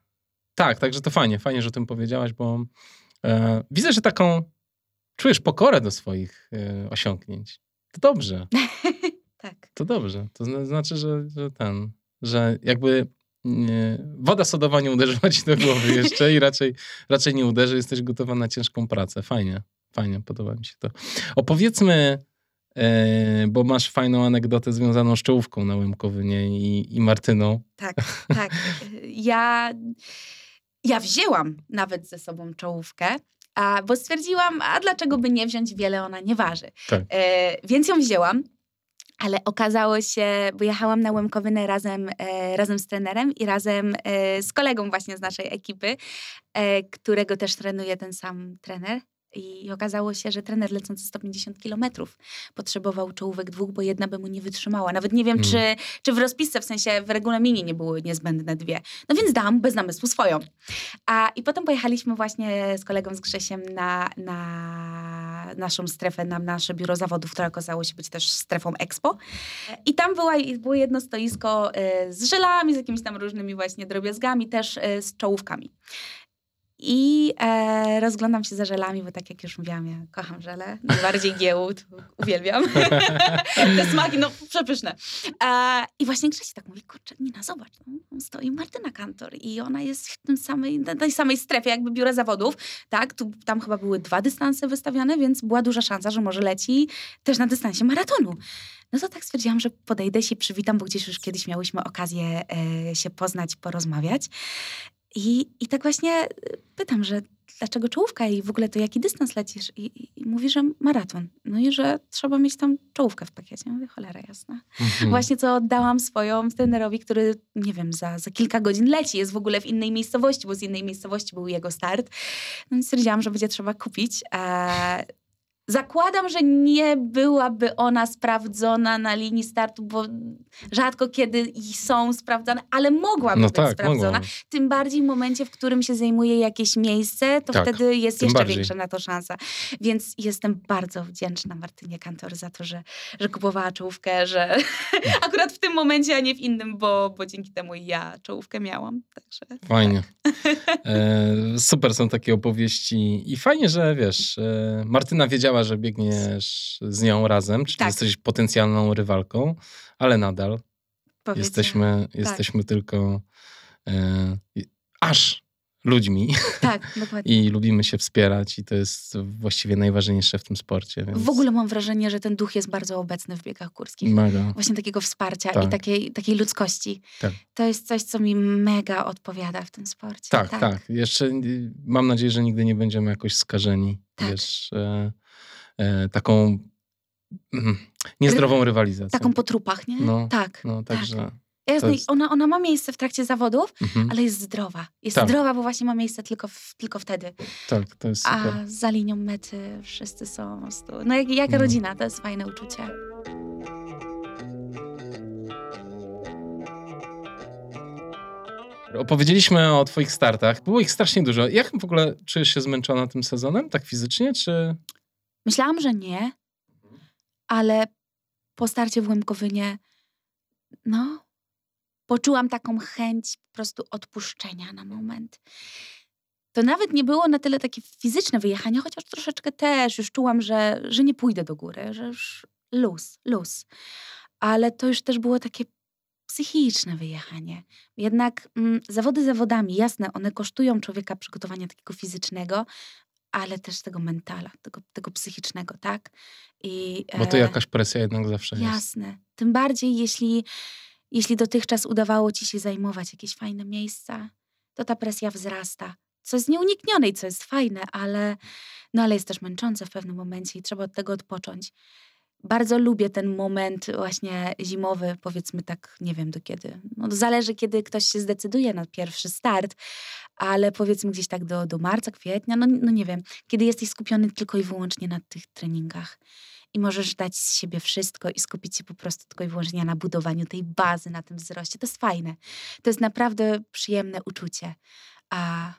tak, także to fajnie, fajnie, że o tym powiedziałaś, bo e, widzę, że taką czujesz pokorę do swoich e, osiągnięć. To dobrze, Tak. to dobrze. To zna, znaczy, że, że ten, że jakby nie, woda sodowa nie uderzyła ci do głowy jeszcze i raczej, raczej nie uderzy, jesteś gotowa na ciężką pracę. Fajnie, fajnie, podoba mi się to. Opowiedzmy, e, bo masz fajną anegdotę związaną z czołówką na Łemkowynie i, i Martyną. Tak, tak. Ja, ja wzięłam nawet ze sobą czołówkę, a, bo stwierdziłam, a dlaczego by nie wziąć, wiele ona nie waży. Tak. E, więc ją wzięłam. Ale okazało się, bo jechałam na Łemkowynę razem, e, razem z trenerem i razem e, z kolegą właśnie z naszej ekipy, e, którego też trenuje ten sam trener. I okazało się, że trener lecący 150 kilometrów potrzebował czołówek dwóch, bo jedna by mu nie wytrzymała. Nawet nie wiem, Mm. czy, czy w rozpisce, w sensie w regulaminie nie były niezbędne dwie. No więc dam bez namysłu swoją. A, I potem pojechaliśmy właśnie z kolegą z Grzesiem na, na naszą strefę, na nasze biuro zawodów, które okazało się być też strefą Expo. I tam była, było jedno stoisko e, z żelami, z jakimiś tam różnymi właśnie drobiazgami, też e, z czołówkami. I e, rozglądam się za żelami, bo tak jak już mówiłam, ja kocham żele. Najbardziej giełd, uwielbiam. Te smaki, no przepyszne. E, I właśnie Grzesiek tak mówi, kurczę, Nina, zobacz, no, stoi Martyna Kantor i ona jest w tym samej, tej samej strefie jakby biura zawodów, tak? Tu, tam chyba były dwa dystanse wystawiane, więc była duża szansa, że może leci też na dystansie maratonu. No to tak stwierdziłam, że podejdę się przywitam, bo gdzieś już kiedyś miałyśmy okazję e, się poznać, porozmawiać. I, I tak właśnie pytam, że dlaczego czołówka i w ogóle to jaki dystans lecisz? I, i, i mówi, że maraton. No i że trzeba mieć tam czołówkę w pakiecie. Ja mówię, cholera jasna. Mhm. Właśnie co oddałam swoją trenerowi, który, nie wiem, za, za kilka godzin leci. Jest w ogóle w innej miejscowości, bo z innej miejscowości był jego start. No i stwierdziłam, że będzie trzeba kupić. E, Zakładam, że nie byłaby ona sprawdzona na linii startu, bo rzadko kiedy i są sprawdzane, ale mogłaby No być tak, sprawdzona. mogą. Tym bardziej w momencie, w którym się zajmuje jakieś miejsce, to Tak, wtedy jest jeszcze bardziej. większa na to szansa. Więc jestem bardzo wdzięczna Martynie Kantor za to, że, że kupowała czołówkę, że akurat w tym momencie, a nie w innym, bo, bo dzięki temu ja czołówkę miałam. Także Fajnie. E, super są takie opowieści i fajnie, że wiesz, e, Martyna wiedziała, że biegniesz z nią razem, czyli Tak. jesteś potencjalną rywalką, ale nadal jesteśmy, jesteśmy tylko e, aż ludźmi Tak, dokładnie. i lubimy się wspierać i to jest właściwie najważniejsze w tym sporcie. Więc W ogóle mam wrażenie, że ten duch jest bardzo obecny w biegach górskich. Mega. Właśnie takiego wsparcia i Tak. takiej, takiej ludzkości. Tak. To jest coś, co mi mega odpowiada w tym sporcie. Tak, tak, Jeszcze y, mam nadzieję, że nigdy nie będziemy jakoś skażeni, Tak. wiesz, e, taką mm, niezdrową rywalizacją. Taką po trupach, nie? No, tak. No, tak. także. Jasne, jest- ona, ona ma miejsce w trakcie zawodów, Mhm, ale jest zdrowa. Jest Tak. zdrowa, bo właśnie ma miejsce tylko, w, tylko wtedy. tak, to jest super. A za linią mety wszyscy są. No jak, jak No. rodzina, to jest fajne uczucie. Opowiedzieliśmy o twoich startach. Było ich strasznie dużo. Jak w ogóle czujesz się zmęczona tym sezonem? Tak fizycznie, czy... Myślałam, że nie, ale po starcie w Łemkowynie, no, poczułam taką chęć po prostu odpuszczenia na moment. To nawet nie było na tyle takie fizyczne wyjechanie, chociaż troszeczkę też już czułam, że, że nie pójdę do góry, że już luz, luz. Ale to już też było takie psychiczne wyjechanie. Jednak mm, zawody zawodami, jasne, one kosztują człowieka przygotowania takiego fizycznego, ale też tego mentala, tego, tego psychicznego, tak? I, Bo to e, jakaś presja jednak zawsze jest. Jasne. Tym bardziej, jeśli, jeśli dotychczas udawało ci się zajmować jakieś fajne miejsca, to ta presja wzrasta. Co jest nieuniknione i co jest fajne, ale, no ale jest też męczące w pewnym momencie i trzeba od tego odpocząć. Bardzo lubię ten moment właśnie zimowy, powiedzmy tak, nie wiem do kiedy. No, zależy, kiedy ktoś się zdecyduje na pierwszy start, ale powiedzmy gdzieś tak do, do marca, kwietnia, no, no nie wiem, kiedy jesteś skupiony tylko i wyłącznie na tych treningach i możesz dać z siebie wszystko i skupić się po prostu tylko i wyłącznie na budowaniu tej bazy, na tym wzroście. To jest fajne. To jest naprawdę przyjemne uczucie. A,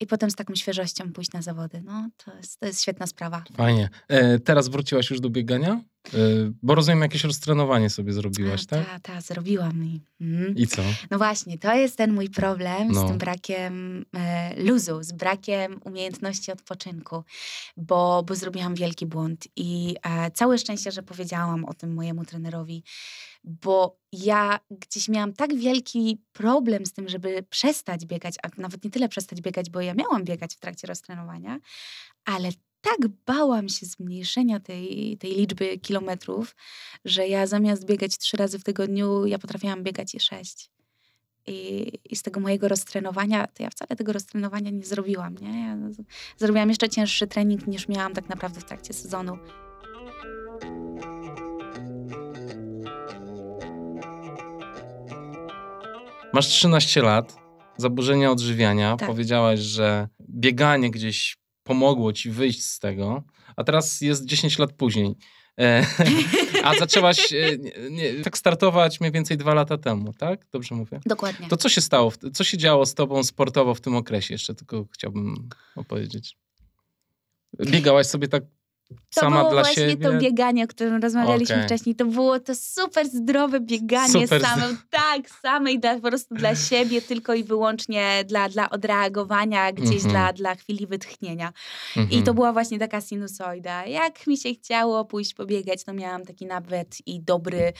I potem z taką świeżością pójść na zawody. No, to jest, to jest świetna sprawa. Fajnie. E, teraz wróciłaś już do biegania? E, bo rozumiem, jakieś roztrenowanie sobie zrobiłaś, tak? Ta, ta, zrobiłam. I, mm. I co? No właśnie, to jest ten mój problem No. z tym brakiem e, luzu, z brakiem umiejętności odpoczynku, bo, bo zrobiłam wielki błąd i e, całe szczęście, że powiedziałam o tym mojemu trenerowi, bo ja gdzieś miałam tak wielki problem z tym, żeby przestać biegać, a nawet nie tyle przestać biegać, bo ja miałam biegać w trakcie roztrenowania, ale tak bałam się zmniejszenia tej, tej liczby kilometrów, że ja zamiast biegać trzy razy w tygodniu, ja potrafiłam biegać je sześć. I, I z tego mojego roztrenowania, to ja wcale tego roztrenowania nie zrobiłam, nie? Ja zrobiłam jeszcze cięższy trening niż miałam tak naprawdę w trakcie sezonu. Masz 13 lat, zaburzenia odżywiania. Tak. Powiedziałaś, że bieganie gdzieś pomogło ci wyjść z tego, a teraz jest 10 lat później. E, a zaczęłaś e, nie, nie, tak startować mniej więcej dwa lata temu, tak? Dobrze mówię? Dokładnie. To co się stało? Co się działo z tobą sportowo w tym okresie? Jeszcze tylko chciałbym opowiedzieć. Biegałaś sobie tak To Sama było dla właśnie siebie? to bieganie, o którym rozmawialiśmy Okej. wcześniej. To było to super zdrowe bieganie Super same, tak, samej dla, po prostu dla siebie, tylko i wyłącznie dla, dla odreagowania, gdzieś Mhm. dla, dla chwili wytchnienia. I Mhm. to była właśnie taka sinusoida. Jak mi się chciało pójść pobiegać, to miałam taki nawet i dobry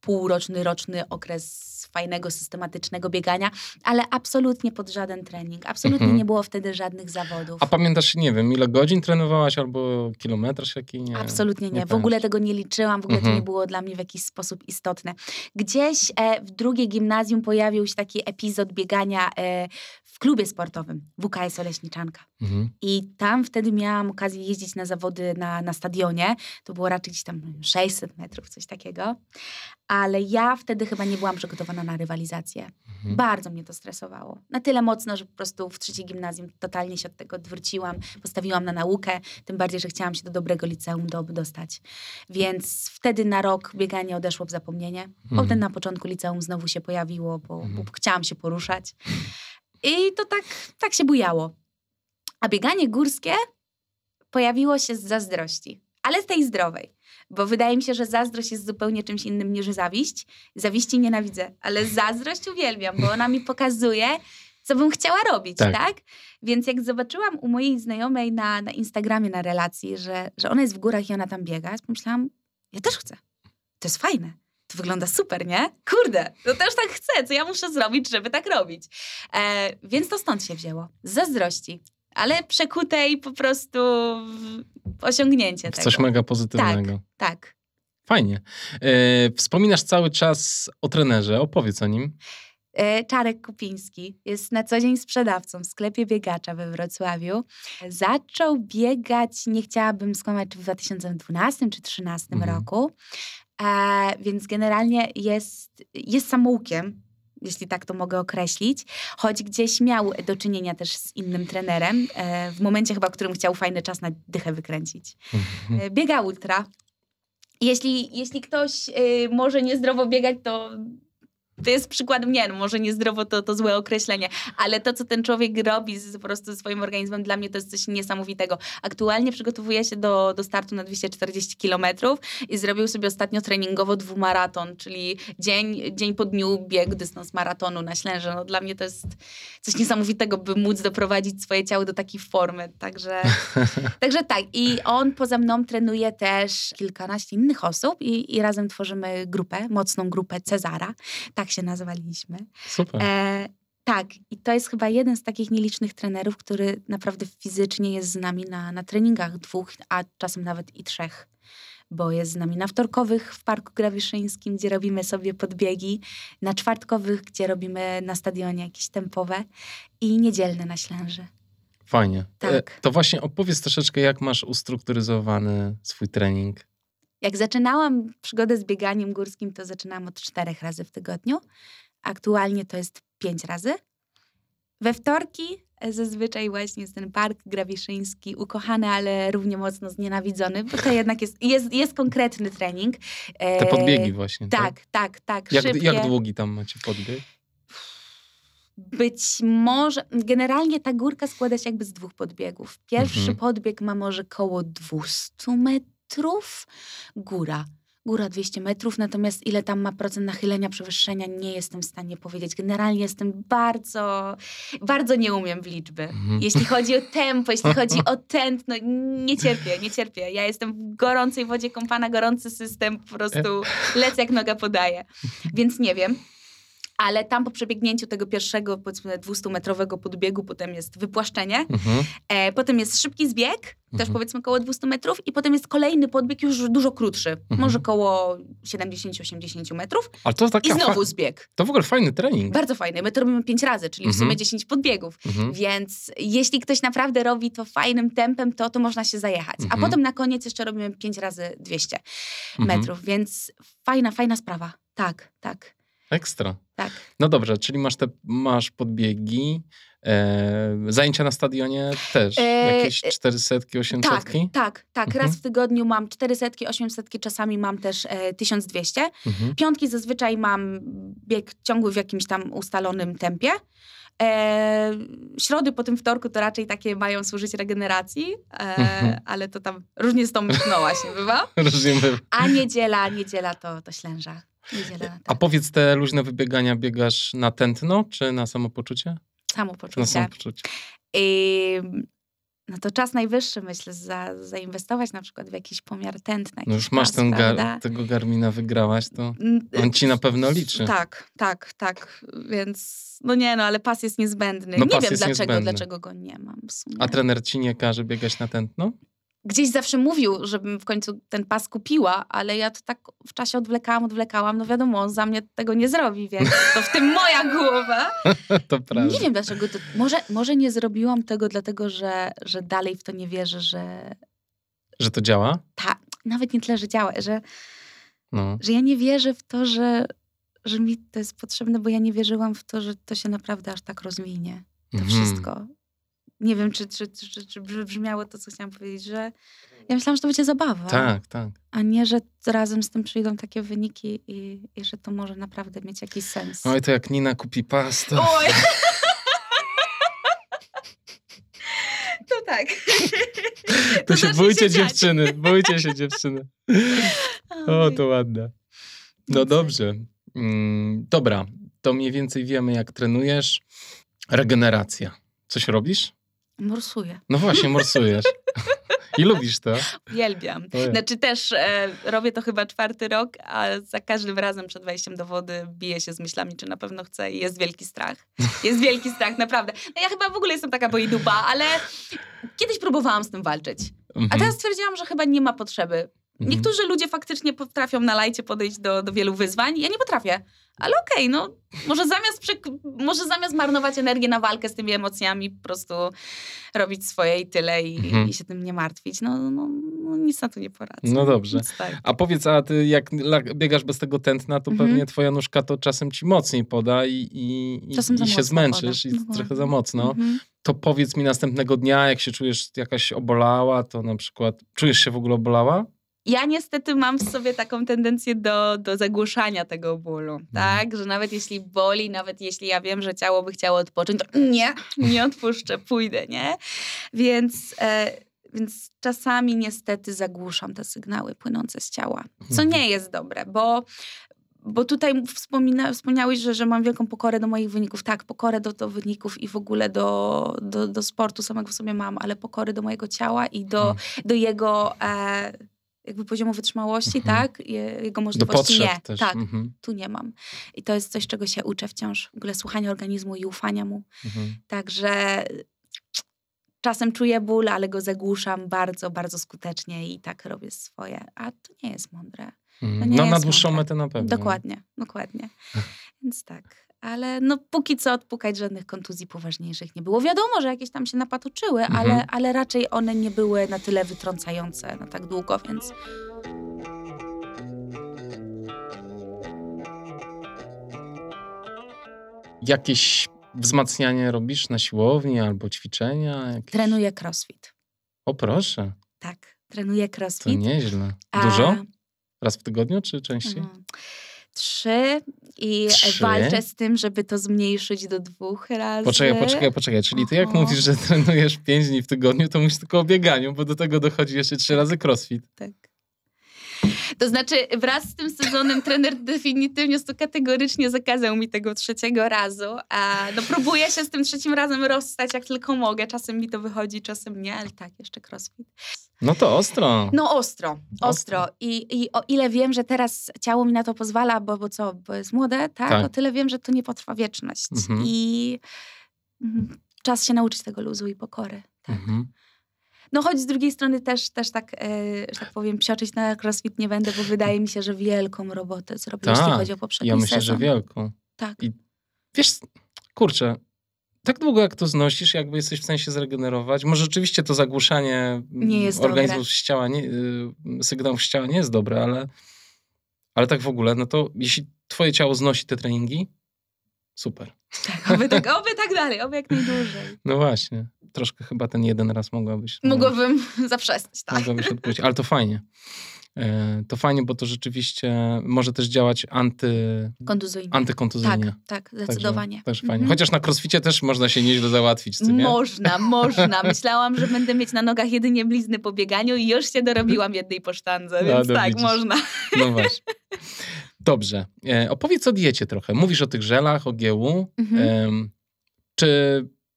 półroczny, roczny okres fajnego, systematycznego biegania, ale absolutnie pod żaden trening. Absolutnie Mhm. nie było wtedy żadnych zawodów. A pamiętasz, nie wiem, ile godzin trenowałaś albo kilometraż jaki? Nie. Absolutnie nie. nie w ogóle tego nie liczyłam, w ogóle to Mhm. nie było dla mnie w jakiś sposób istotne. Gdzieś e, w drugiej gimnazjum pojawił się taki epizod biegania e, w klubie sportowym WKS Oleśniczanka. Mhm. I tam wtedy miałam okazję jeździć na zawody na, na stadionie. To było raczej gdzieś tam 600 metrów, coś takiego. Ale ja wtedy chyba nie byłam przygotowana na rywalizację. Mhm. Bardzo mnie to stresowało. Na tyle mocno, że po prostu w trzeciej gimnazjum totalnie się od tego odwróciłam. Postawiłam na naukę, tym bardziej, że chciałam się do dobrego liceum do, dostać. Więc wtedy na rok bieganie odeszło w zapomnienie. Mhm. Potem na początku liceum znowu się pojawiło, bo, bo Mhm. chciałam się poruszać. I to tak, tak się bujało. A bieganie górskie pojawiło się z zazdrości, ale z tej zdrowej. Bo wydaje mi się, że zazdrość jest zupełnie czymś innym niż zawiść. Zawiści nienawidzę, ale zazdrość uwielbiam, bo ona mi pokazuje, co bym chciała robić, Tak. tak? Więc jak zobaczyłam u mojej znajomej na, na Instagramie na relacji, że, że ona jest w górach i ona tam biega, pomyślałam, ja też chcę. To jest fajne. To wygląda super, nie? Kurde, to też tak chcę. Co ja muszę zrobić, żeby tak robić? E, więc to stąd się wzięło. Z zazdrości. Ale przekutej po prostu osiągnięcie tego. coś mega pozytywnego. Tak. Fajnie. E, wspominasz cały czas o trenerze. Opowiedz o nim. E, Czarek Kupiński jest na co dzień sprzedawcą w sklepie biegacza we Wrocławiu. Zaczął biegać, nie chciałabym skłamać, czy w 2012 czy 2013 Mhm. roku. E, więc generalnie jest, jest samoukiem, jeśli tak to mogę określić, choć gdzieś miał do czynienia też z innym trenerem, e, w momencie chyba, w którym chciał fajny czas na dychę wykręcić. Mhm. E, Biega ultra. Jeśli, jeśli ktoś y, może niezdrowo biegać, to to jest przykładem, nie, no może niezdrowo to, to złe określenie, ale to, co ten człowiek robi z, po prostu swoim organizmem, dla mnie to jest coś niesamowitego. Aktualnie przygotowuje się do, do startu na 240 kilometrów i zrobił sobie ostatnio treningowo dwumaraton, czyli dzień, dzień po dniu biegł dystans maratonu na Ślęże. No, dla mnie to jest coś niesamowitego, by móc doprowadzić swoje ciało do takiej formy. Także, także tak. I on poza mną trenuje też kilkanaście innych osób i, i razem tworzymy grupę, mocną grupę Cezara. Tak się nazwaliśmy. Super. E, tak, i to jest chyba jeden z takich nielicznych trenerów, który naprawdę fizycznie jest z nami na, na treningach dwóch, a czasem nawet i trzech. Bo jest z nami na wtorkowych w Parku Grawiszyńskim, gdzie robimy sobie podbiegi, na czwartkowych, gdzie robimy na stadionie jakieś tempowe i niedzielne na Ślęży. Fajnie. tak. E, to właśnie opowiedz troszeczkę, jak masz ustrukturyzowany swój trening. Jak zaczynałam przygodę z bieganiem górskim, to zaczynałam od czterech razy w tygodniu. Aktualnie to jest pięć razy. We wtorki e, zazwyczaj właśnie jest ten park grawiszyński, ukochany, ale równie mocno znienawidzony, bo to jednak jest, jest, jest konkretny trening. E, Te podbiegi właśnie. Tak, tak, tak. Jak, szybkie. jak długi tam macie podbieg? Być może, generalnie ta górka składa się jakby z dwóch podbiegów. Pierwszy Mhm. podbieg ma może koło 200 metrów, góra. Góra 200 metrów, natomiast ile tam ma procent nachylenia, przewyższenia, nie jestem w stanie powiedzieć. Generalnie jestem bardzo, bardzo nie umiem w liczby. Mhm. Jeśli chodzi o tempo, jeśli chodzi o tętno, nie cierpię, nie cierpię. Ja jestem w gorącej wodzie kąpana, gorący system, po prostu lecę jak noga podaje. Więc nie wiem. Ale tam po przebiegnięciu tego pierwszego, powiedzmy 200-metrowego podbiegu, potem jest wypłaszczenie, Mhm. e, potem jest szybki zbieg, też Mhm. powiedzmy koło 200 metrów i potem jest kolejny podbieg już dużo krótszy, Mhm. może koło 70-80 metrów Ale to taka i znowu zbieg. To w ogóle fajny trening. Bardzo fajny. My to robimy 5 razy, czyli w Mhm. sumie 10 podbiegów. Mhm. Więc jeśli ktoś naprawdę robi to fajnym tempem, to, to można się zajechać. Mhm. A potem na koniec jeszcze robimy 5 razy 200 Mhm. metrów, więc fajna, fajna sprawa. Tak, tak, Ekstra. tak. No dobrze, czyli masz te masz podbiegi, e, zajęcia na stadionie też, E, jakieś e, 400, 800? Tak, tak, tak. Mhm. Raz w tygodniu mam 400, 800, czasami mam też e, 1200. Mhm. Piątki zazwyczaj mam bieg ciągły w jakimś tam ustalonym tempie. E, środy po tym wtorku to raczej takie mają służyć regeneracji, e, Mhm. ale to tam różnie z tą no właśnie bywa. Rozumiem. A niedziela, niedziela to, to ślęża. Niedziela, A tak. powiedz, te luźne wybiegania biegasz na tętno, czy na samopoczucie? Na Samopoczucie. samopoczucie. I, no to czas najwyższy, myślę, za, zainwestować na przykład w jakiś pomiar tętna. No już masz pas, ten gar- tego Garmina wygrałaś, to Mm, on ci na pewno liczy. Tak, tak, tak. Więc no nie, no ale pas jest niezbędny. No nie wiem dlaczego, niezbędny. dlaczego go nie mam. A trener ci nie każe biegać na tętno? Gdzieś zawsze mówił, żebym w końcu ten pas kupiła, ale ja to tak w czasie odwlekałam, odwlekałam. No wiadomo, on za mnie tego nie zrobi, więc to w tym moja głowa. to prawda. Nie wiem dlaczego to. Może, może nie zrobiłam tego dlatego, że, że dalej w to nie wierzę, że Że to działa? ta, nawet nie tyle, że działa, że, No. że ja nie wierzę w to, że, że mi to jest potrzebne, bo ja nie wierzyłam w to, że to się naprawdę aż tak rozwinie. To Mhm. wszystko. Nie wiem, czy, czy, czy, czy, czy brzmiało to, co chciałam powiedzieć, że ja myślałam, że to będzie zabawa. Tak, tak. A nie, że razem z tym przyjdą takie wyniki i, i że to może naprawdę mieć jakiś sens. Oj, to jak Nina kupi pastę. Oj! To tak. To się zacznie bójcie dziać. dziewczyny, bójcie się dziewczyny. O, to ładne. No dobrze. Mm, dobra, to mniej więcej wiemy, jak trenujesz. Regeneracja. Coś robisz? Morsuję. No właśnie, morsujesz. I lubisz to. Uwielbiam. Znaczy też e, robię to chyba czwarty rok, a za każdym razem przed wejściem do wody biję się z myślami, czy na pewno chcę i jest wielki strach. Jest wielki strach, naprawdę. No ja chyba w ogóle jestem taka boidupa, ale kiedyś próbowałam z tym walczyć. A Mhm, teraz stwierdziłam, że chyba nie ma potrzeby. Mhm. Niektórzy ludzie faktycznie potrafią na lajcie podejść do, do wielu wyzwań. Ja nie potrafię. Ale okej, no może zamiast, może zamiast marnować energię na walkę z tymi emocjami, po prostu robić swoje i tyle i, Mhm. i się tym nie martwić. No, no, no nic na to nie poradzę. No dobrze. Tak. A powiedz, a ty jak biegasz bez tego tętna, to Mhm. pewnie twoja nóżka to czasem ci mocniej poda i, i, i, się zmęczysz poda. i Dokładnie. trochę za mocno. Mhm. To powiedz mi następnego dnia, jak się czujesz jakaś obolała, to na przykład czujesz się w ogóle obolała? Ja niestety mam w sobie taką tendencję do, do zagłuszania tego bólu, Mhm. tak? Że nawet jeśli boli, nawet jeśli ja wiem, że ciało by chciało odpocząć, to nie, nie odpuszczę, pójdę, nie? Więc, e, więc czasami niestety zagłuszam te sygnały płynące z ciała, co Mhm. nie jest dobre, bo bo tutaj wspomina, wspomniałeś, że, że mam wielką pokorę do moich wyników. Tak, pokorę do, do wyników i w ogóle do, do, do sportu samego w sobie mam, ale pokory do mojego ciała i do, Mhm. do jego e, jakby poziomu wytrzymałości, Mhm. tak? Je, jego możliwości nie. też. Tak, Mhm, tu nie mam. I to jest coś, czego się uczę wciąż. W ogóle słuchania organizmu i ufania mu. mhm. Także czasem czuję ból, ale go zagłuszam bardzo, bardzo skutecznie i tak robię swoje. A to nie jest mądre. Mhm. nie No na jest dłuższą mądre. metę na pewno. Dokładnie, dokładnie. Więc tak. Ale no póki co odpukać żadnych kontuzji poważniejszych nie było. Wiadomo, że jakieś tam się napatoczyły, Mhm. ale, ale raczej one nie były na tyle wytrącające na tak długo, więc Jakieś wzmacnianie robisz na siłowni albo ćwiczenia? Jakieś... trenuję crossfit. O proszę, Tak, trenuję to crossfit. nieźle. A- Dużo? Raz w tygodniu czy częściej? Mhm. Trzy i Trzy? walczę z tym, żeby to zmniejszyć do dwóch razy. Poczekaj, poczekaj, poczekaj. Czyli ty jak Oho. mówisz, że trenujesz 5 dni w tygodniu, to mówisz tylko o bieganiu, bo do tego dochodzi jeszcze trzy razy crossfit. Tak. To znaczy, wraz z tym sezonem trener definitywnie to kategorycznie zakazał mi tego trzeciego razu. A no, próbuję się z tym trzecim razem rozstać jak tylko mogę. Czasem mi to wychodzi, czasem nie, ale tak, jeszcze crossfit. No to ostro. No ostro, ostro. Ostro. I, I o ile wiem, że teraz ciało mi na to pozwala, bo, bo co, bo jest młode, tak? Tak. O tyle wiem, że to nie potrwa wieczność. Mhm. I mhm, czas się nauczyć tego luzu i pokory. Tak. Mhm. No choć z drugiej strony też, też tak, e, że tak powiem, psioczyć na crossfit nie będę, bo wydaje mi się, że wielką robotę zrobił, jeśli Tak, chodzi o poprzedni Ja myślę, sezon. że wielką. Tak. I wiesz, kurczę, tak długo jak to znosisz, jakby jesteś w stanie się zregenerować. Może rzeczywiście to zagłuszanie mm, organizmów z ciała, nie, y, sygnałów z ciała nie jest dobre, ale, ale tak w ogóle, no to jeśli twoje ciało znosi te treningi, super. Tak, oby, tak, oby tak dalej, oby jak najdłużej. No właśnie. Troszkę chyba ten jeden raz mogłabyś. no, Mogłabym zaprzestać, tak. Mogłabyś odpuścić, ale to fajnie. E, to fajnie, bo to rzeczywiście może też działać anty, Kontuzyjnie. antykontuzyjnie. Tak, tak, zdecydowanie. Także, także fajnie. Mhm. Chociaż na crossficie też można się nieźle załatwić, co nie? Można, można. Myślałam, że będę mieć na nogach jedynie blizny po bieganiu i już się dorobiłam jednej po sztandze, więc no tak, widzisz. można. No właśnie. Dobrze. E, opowiedz o diecie trochę. Mówisz o tych żelach, o GU. Mhm. Em, czy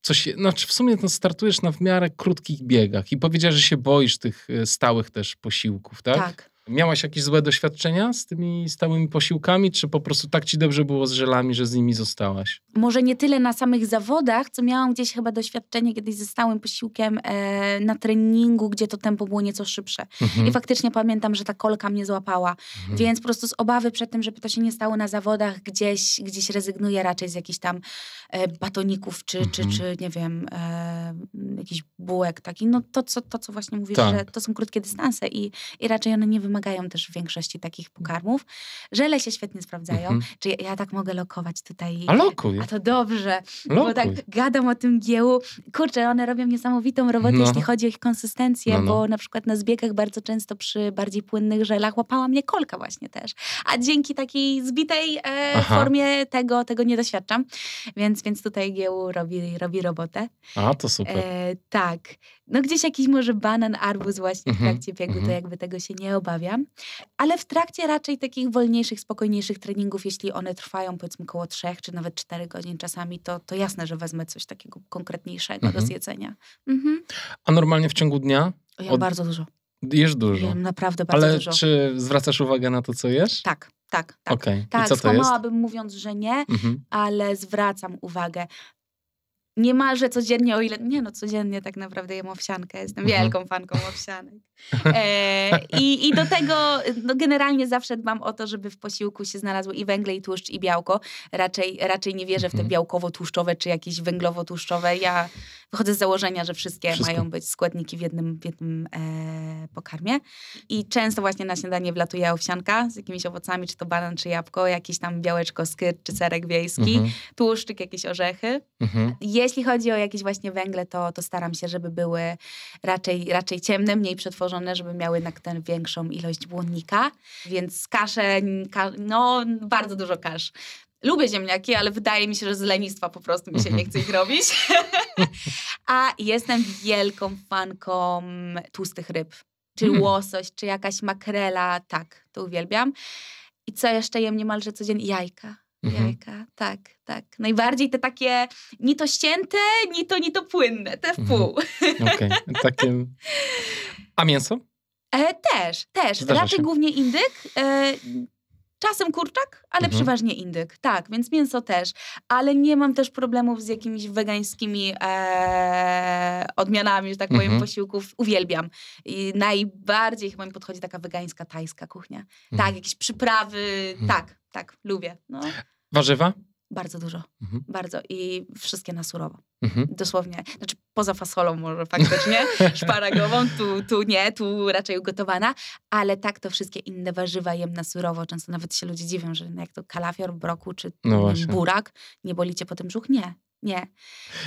coś, no, czy w sumie no, startujesz na w miarę krótkich biegach i powiedziałeś, że się boisz tych e, stałych też posiłków, tak? tak. Miałaś jakieś złe doświadczenia z tymi stałymi posiłkami, czy po prostu tak ci dobrze było z żelami, że z nimi zostałaś? Może nie tyle na samych zawodach, co miałam gdzieś chyba doświadczenie kiedyś ze stałym posiłkiem e, na treningu, gdzie to tempo było nieco szybsze. Mhm. I faktycznie pamiętam, że ta kolka mnie złapała. Mhm. Więc po prostu z obawy przed tym, żeby to się nie stało na zawodach, gdzieś, gdzieś rezygnuję raczej z jakichś tam e, batoników, czy, czy, Mhm. czy nie wiem, e, jakichś bułek taki. No to co, to, co właśnie mówisz, Tak. że to są krótkie dystanse i, i raczej one nie wymagają też w większości takich pokarmów. Żele się świetnie sprawdzają. Mhm. Czy ja, ja tak mogę lokować tutaj? A lokuj, A to dobrze, bo lokuj. tak gadam o tym giełu. Kurczę, one robią niesamowitą robotę, No. jeśli chodzi o ich konsystencję, No, no. bo na przykład na zbiegach bardzo często przy bardziej płynnych żelach łapała mnie kolka właśnie też. A dzięki takiej zbitej e, formie tego, tego nie doświadczam. Więc, więc tutaj gieł robi, robi robotę. A, to super. E, tak. No gdzieś jakiś może banan, arbuz właśnie w Mhm, trakcie biegu, to mhm. jakby tego się nie obawiam. Ale w trakcie raczej takich wolniejszych, spokojniejszych treningów, jeśli one trwają powiedzmy około 3 czy nawet 4 godzin czasami, to, to jasne, że wezmę coś takiego konkretniejszego do zjedzenia. Mhm. A normalnie w ciągu dnia Ja Od- bardzo dużo. jesz dużo. Jem naprawdę bardzo Ale dużo. czy zwracasz uwagę na to, co jesz? Tak, tak, tak. Okej. Tak, skłamałabym mówiąc, że nie, Mhm. ale zwracam uwagę. Niemalże codziennie, o ile. Nie no, codziennie tak naprawdę jem owsiankę. Jestem Mhm. wielką fanką owsianek. E, i, I do tego no generalnie zawsze dbam o to, żeby w posiłku się znalazły i węgle, i tłuszcz, i białko. Raczej, raczej nie wierzę w te Mhm. białkowo-tłuszczowe czy jakieś węglowo-tłuszczowe. Ja wychodzę z założenia, że wszystkie Wszystko. mają być składniki w jednym, w jednym e, pokarmie. I często właśnie na śniadanie wlatuje owsianka z jakimiś owocami, czy to banan, czy jabłko, jakieś tam białeczko, skyr, czy serek wiejski, Mhm. tłuszczyk, jakieś orzechy. Mhm. Jeśli chodzi o jakieś właśnie węgle, to, to staram się, żeby były raczej, raczej ciemne, mniej przetworzone, żeby miały jednak tę większą ilość błonnika. Więc kasze, ka, no bardzo dużo kasz. Lubię ziemniaki, ale wydaje mi się, że z lenistwa po prostu mi się nie Mhm. chce ich robić. A jestem wielką fanką tłustych ryb. Czy Mm. łosoś, czy jakaś makrela, tak, to uwielbiam. I co jeszcze jem niemalże codziennie? Jajka. Mhm. Jajka, tak, tak. Najbardziej te takie ni to ścięte, ni to, ni to płynne, te w Mhm. pół. Okej. Takie... A mięso? E, też, też. Zdarza Raczej się. głównie indyk. E, czasem kurczak, ale Mhm. przeważnie indyk. Tak, więc mięso też. Ale nie mam też problemów z jakimiś wegańskimi e, odmianami, że tak powiem, Mhm. posiłków. Uwielbiam. I najbardziej chyba mi podchodzi taka wegańska, tajska kuchnia. Tak, Mhm. jakieś przyprawy. Mhm. Tak, tak, lubię. No, Warzywa? Bardzo dużo. Mhm. Bardzo. I wszystkie na surowo. Mhm. Dosłownie. Znaczy poza fasolą może faktycznie, szparagową, tu, tu nie, tu raczej ugotowana, ale tak to wszystkie inne warzywa jem na surowo. Często nawet się ludzie dziwią, że jak to kalafior, broku czy No właśnie. burak, nie boli cię potem brzuch? Nie, nie.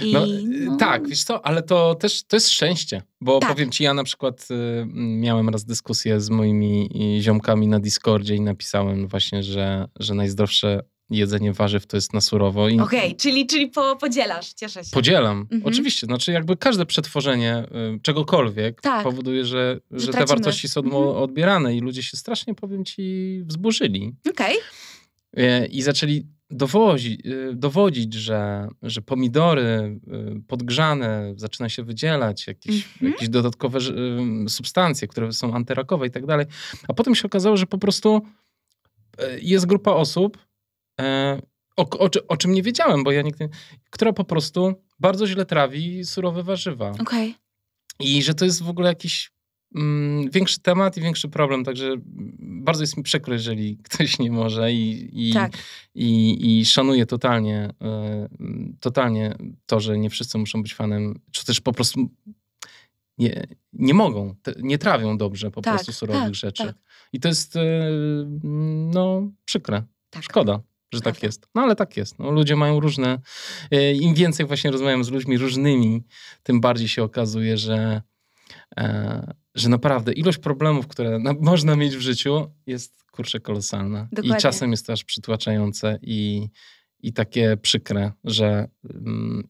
I, No, y, Tak, wiesz co, ale to też to jest szczęście, bo Tak. powiem ci, ja na przykład y, miałem raz dyskusję z moimi y, ziomkami na Discordzie i napisałem właśnie, że, że najzdrowsze jedzenie warzyw to jest na surowo i Okej, czyli, czyli po, podzielasz, cieszę się. podzielam. Mhm. Oczywiście, znaczy jakby każde przetworzenie y, czegokolwiek Tak. powoduje, że, że, te tracimy. wartości są Mhm. odbierane i ludzie się strasznie, powiem ci, wzburzyli. Okej, E, I zaczęli dowozi, y, dowodzić, że, że pomidory y, podgrzane zaczyna się wydzielać jakieś, Mhm. jakieś dodatkowe ym, substancje, które są antyrakowe i tak dalej. A potem się okazało, że po prostu e, jest grupa osób, o, o, czy- o czym nie wiedziałem, bo ja nigdy, która po prostu bardzo źle trawi surowe warzywa. okej. I że to jest w ogóle jakiś mm, większy temat i większy problem, także bardzo jest mi przykro, jeżeli ktoś nie może i, i, Tak, i, i szanuję totalnie, e, totalnie to, że nie wszyscy muszą być fanem, czy też po prostu nie, nie mogą, te, nie trawią dobrze po Tak, prostu surowych tak, rzeczy. tak. I to jest e, no przykre, tak. szkoda. Że tak jest. No ale tak jest. No, ludzie mają różne. e, Im więcej właśnie rozmawiam z ludźmi różnymi, tym bardziej się okazuje, że e, że naprawdę ilość problemów, które na, można mieć w życiu jest kurczę kolosalna. Dokładnie. I czasem jest to aż przytłaczające i, i takie przykre, że mm,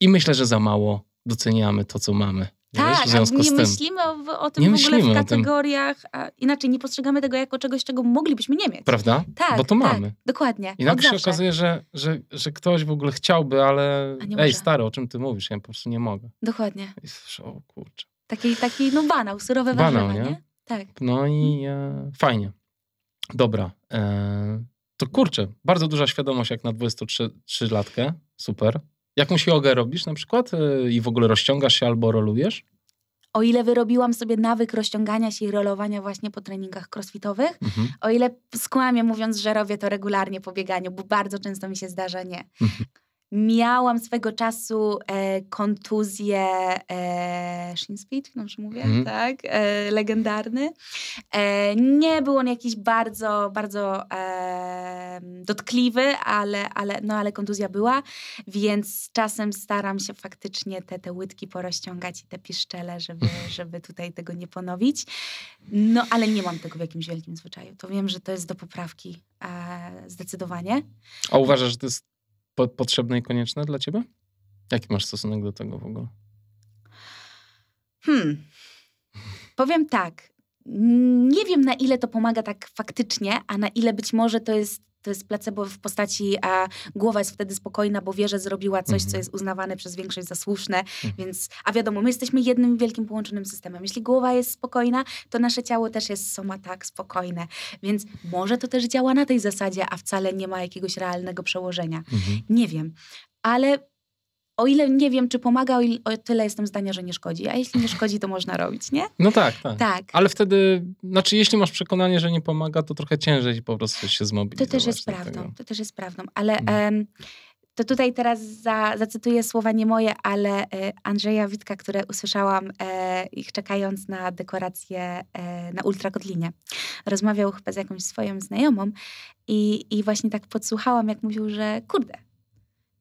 i myślę, że za mało doceniamy to, co mamy. Wiesz, Tak, w związku a z nie tym. myślimy o, o tym Nie w ogóle w kategoriach, a inaczej nie postrzegamy tego jako czegoś, czego moglibyśmy nie mieć. Prawda? Tak, Bo to tak, mamy. dokładnie. I nagle się okazuje, że, że, że ktoś w ogóle chciałby, ale ej, może. stary, o czym ty mówisz? Ja po prostu nie mogę. Dokładnie. I słyszę, o kurczę. Taki, taki no banał, surowe Banał, warzywa, nie? nie? Tak. No i e, fajnie. Dobra. E, to kurczę, bardzo duża świadomość jak na 23-latkę. Super. Jakąś jogę robisz na przykład e, i w ogóle rozciągasz się albo rolujesz? O ile wyrobiłam sobie nawyk rozciągania się i rolowania właśnie po treningach crossfitowych, Mhm. o ile skłamię mówiąc, że robię to regularnie po bieganiu, bo bardzo często mi się zdarza nie. Mhm. Miałam swego czasu e, kontuzję e, shin split, dobrze mówię, Mhm. tak? E, legendarny. E, nie był on jakiś bardzo, bardzo e, dotkliwy, ale, ale, no, ale kontuzja była, więc czasem staram się faktycznie te, te łydki porozciągać i te piszczele, żeby, żeby tutaj tego nie ponowić. No, ale nie mam tego w jakimś wielkim zwyczaju. To wiem, że to jest do poprawki e, zdecydowanie. A uważasz, że to jest po, potrzebne i konieczne dla ciebie? Jaki masz stosunek do tego w ogóle? Hmm. Powiem tak. Nie wiem, na ile to pomaga tak faktycznie, a na ile być może to jest, to jest placebo w postaci, a głowa jest wtedy spokojna, bo wie, że zrobiła coś, co Mhm. jest uznawane przez większość za słuszne. Więc, a wiadomo, my jesteśmy jednym wielkim połączonym systemem. Jeśli głowa jest spokojna, to nasze ciało też jest soma tak spokojne. Więc może to też działa na tej zasadzie, a wcale nie ma jakiegoś realnego przełożenia. Mhm. Nie wiem, ale o ile nie wiem, czy pomaga, o, ile, o tyle jestem zdania, że nie szkodzi. A jeśli nie szkodzi, to można robić, nie? No tak, tak. Tak. Ale wtedy, znaczy jeśli masz przekonanie, że nie pomaga, to trochę ciężej po prostu się To zmobilizować. też jest prawdą. To też jest prawdą. Ale Mhm. to tutaj teraz za, zacytuję słowa nie moje, ale e, Andrzeja Witka, które usłyszałam e, ich czekając na dekorację e, na Ultrakotlinie. Rozmawiał chyba z jakąś swoją znajomą i, i właśnie tak podsłuchałam, jak mówił, że kurde,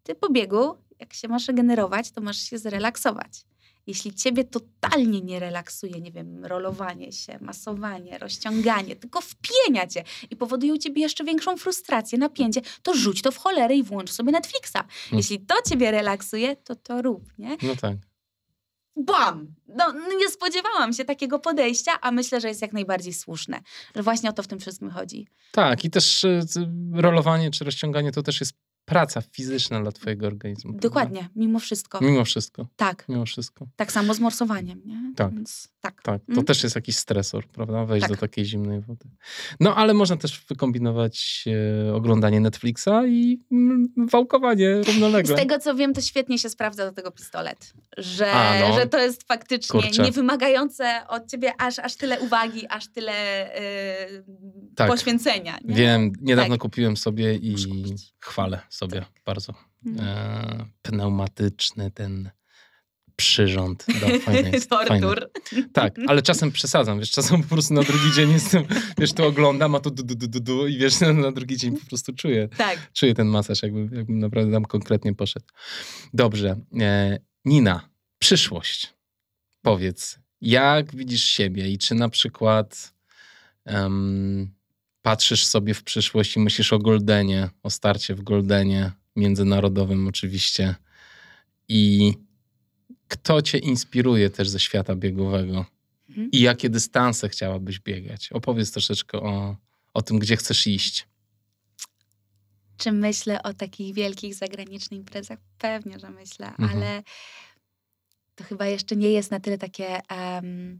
ty po biegu, jak się masz regenerować, to masz się zrelaksować. Jeśli ciebie totalnie nie relaksuje, nie wiem, rolowanie się, masowanie, rozciąganie, tylko wpienia cię i powoduje u ciebie jeszcze większą frustrację, napięcie, to rzuć to w cholerę i włącz sobie Netflixa. Jeśli to ciebie relaksuje, to to rób, nie? No tak. Bam! No, no nie spodziewałam się takiego podejścia, a myślę, że jest jak najbardziej słuszne. Że właśnie o to w tym wszystkim chodzi. Tak, i też y, c- rolowanie czy rozciąganie to też jest praca fizyczna dla twojego organizmu. prawda? Dokładnie, mimo wszystko. Mimo wszystko, Tak, mimo wszystko. tak samo z morsowaniem, nie? Tak. Więc, tak. Tak, to Mm. też jest jakiś stresor, prawda? Wejść Tak. do takiej zimnej wody. No, ale można też wykombinować e, oglądanie Netflixa i mm, wałkowanie Z równolegle. tego co wiem, to świetnie się sprawdza do tego pistolet. Że, A, no. że to jest faktycznie Kurczę. nie wymagające od ciebie aż, aż tyle uwagi, aż tyle yy, Tak. poświęcenia. Nie? Wiem, niedawno Tak. kupiłem sobie i chwalę sobie Tak. bardzo. Mhm. E, pneumatyczny ten przyrząd. Da, fajny jest, fajny. Tortur. Tak, ale czasem przesadzam, wiesz, czasem po prostu na drugi dzień jestem, wiesz, to oglądam, a to du, du, du, du, du i wiesz, na drugi dzień po prostu czuję, Tak. czuję ten masaż, jakbym, jakbym naprawdę tam konkretnie poszedł. Dobrze. E, Nina, przyszłość. Powiedz, jak widzisz siebie i czy na przykład em, patrzysz sobie w przyszłość i myślisz o Goldenie, o starcie w Goldenie, międzynarodowym oczywiście i kto cię inspiruje też ze świata biegowego Mhm. i jakie dystanse chciałabyś biegać? Opowiedz troszeczkę o, o tym, gdzie chcesz iść. Czy myślę o takich wielkich zagranicznych imprezach? Pewnie, że myślę, Mhm. ale to chyba jeszcze nie jest na tyle takie. em,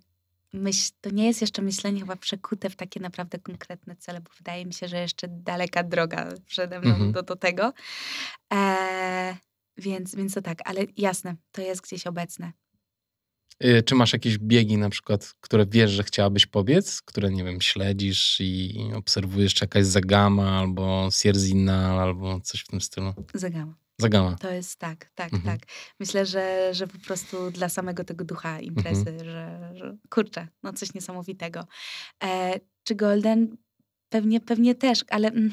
myśl, to nie jest jeszcze myślenie chyba przekute w takie naprawdę konkretne cele, bo wydaje mi się, że jeszcze daleka droga przede mną Mhm. do, do tego. E, więc, więc to tak, ale jasne, to jest gdzieś obecne. Y, Czy masz jakieś biegi na przykład, które wiesz, że chciałabyś pobiec, które, nie wiem, śledzisz i obserwujesz, czy jakaś Zagama albo Sierzina albo coś w tym stylu? Zagama. Zagama. To jest tak, tak, Mhm. tak. Myślę, że, że po prostu dla samego tego ducha imprezy, Mhm. że, że kurczę, no coś niesamowitego. E, czy Golden? Pewnie, pewnie też, ale mm,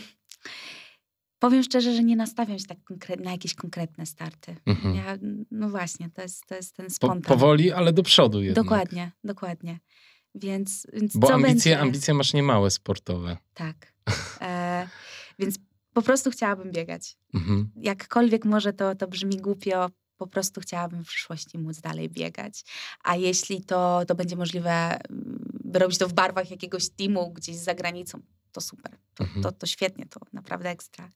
Powiem szczerze, że nie nastawiam się tak na jakieś konkretne starty. Mhm. Ja, no właśnie, to jest, to jest ten Po, spontan. powoli, ale do przodu jednak. Dokładnie, dokładnie. Więc, więc Bo ambicje, będzie? ambicje masz niemałe sportowe. Tak. E, więc po prostu chciałabym biegać. Mhm. Jakkolwiek może to, to brzmi głupio, po prostu chciałabym w przyszłości móc dalej biegać. A jeśli to, to będzie możliwe, mm, by robić to w barwach jakiegoś teamu gdzieś za granicą, to super. To, Mhm. to, to świetnie, to naprawdę ekstra.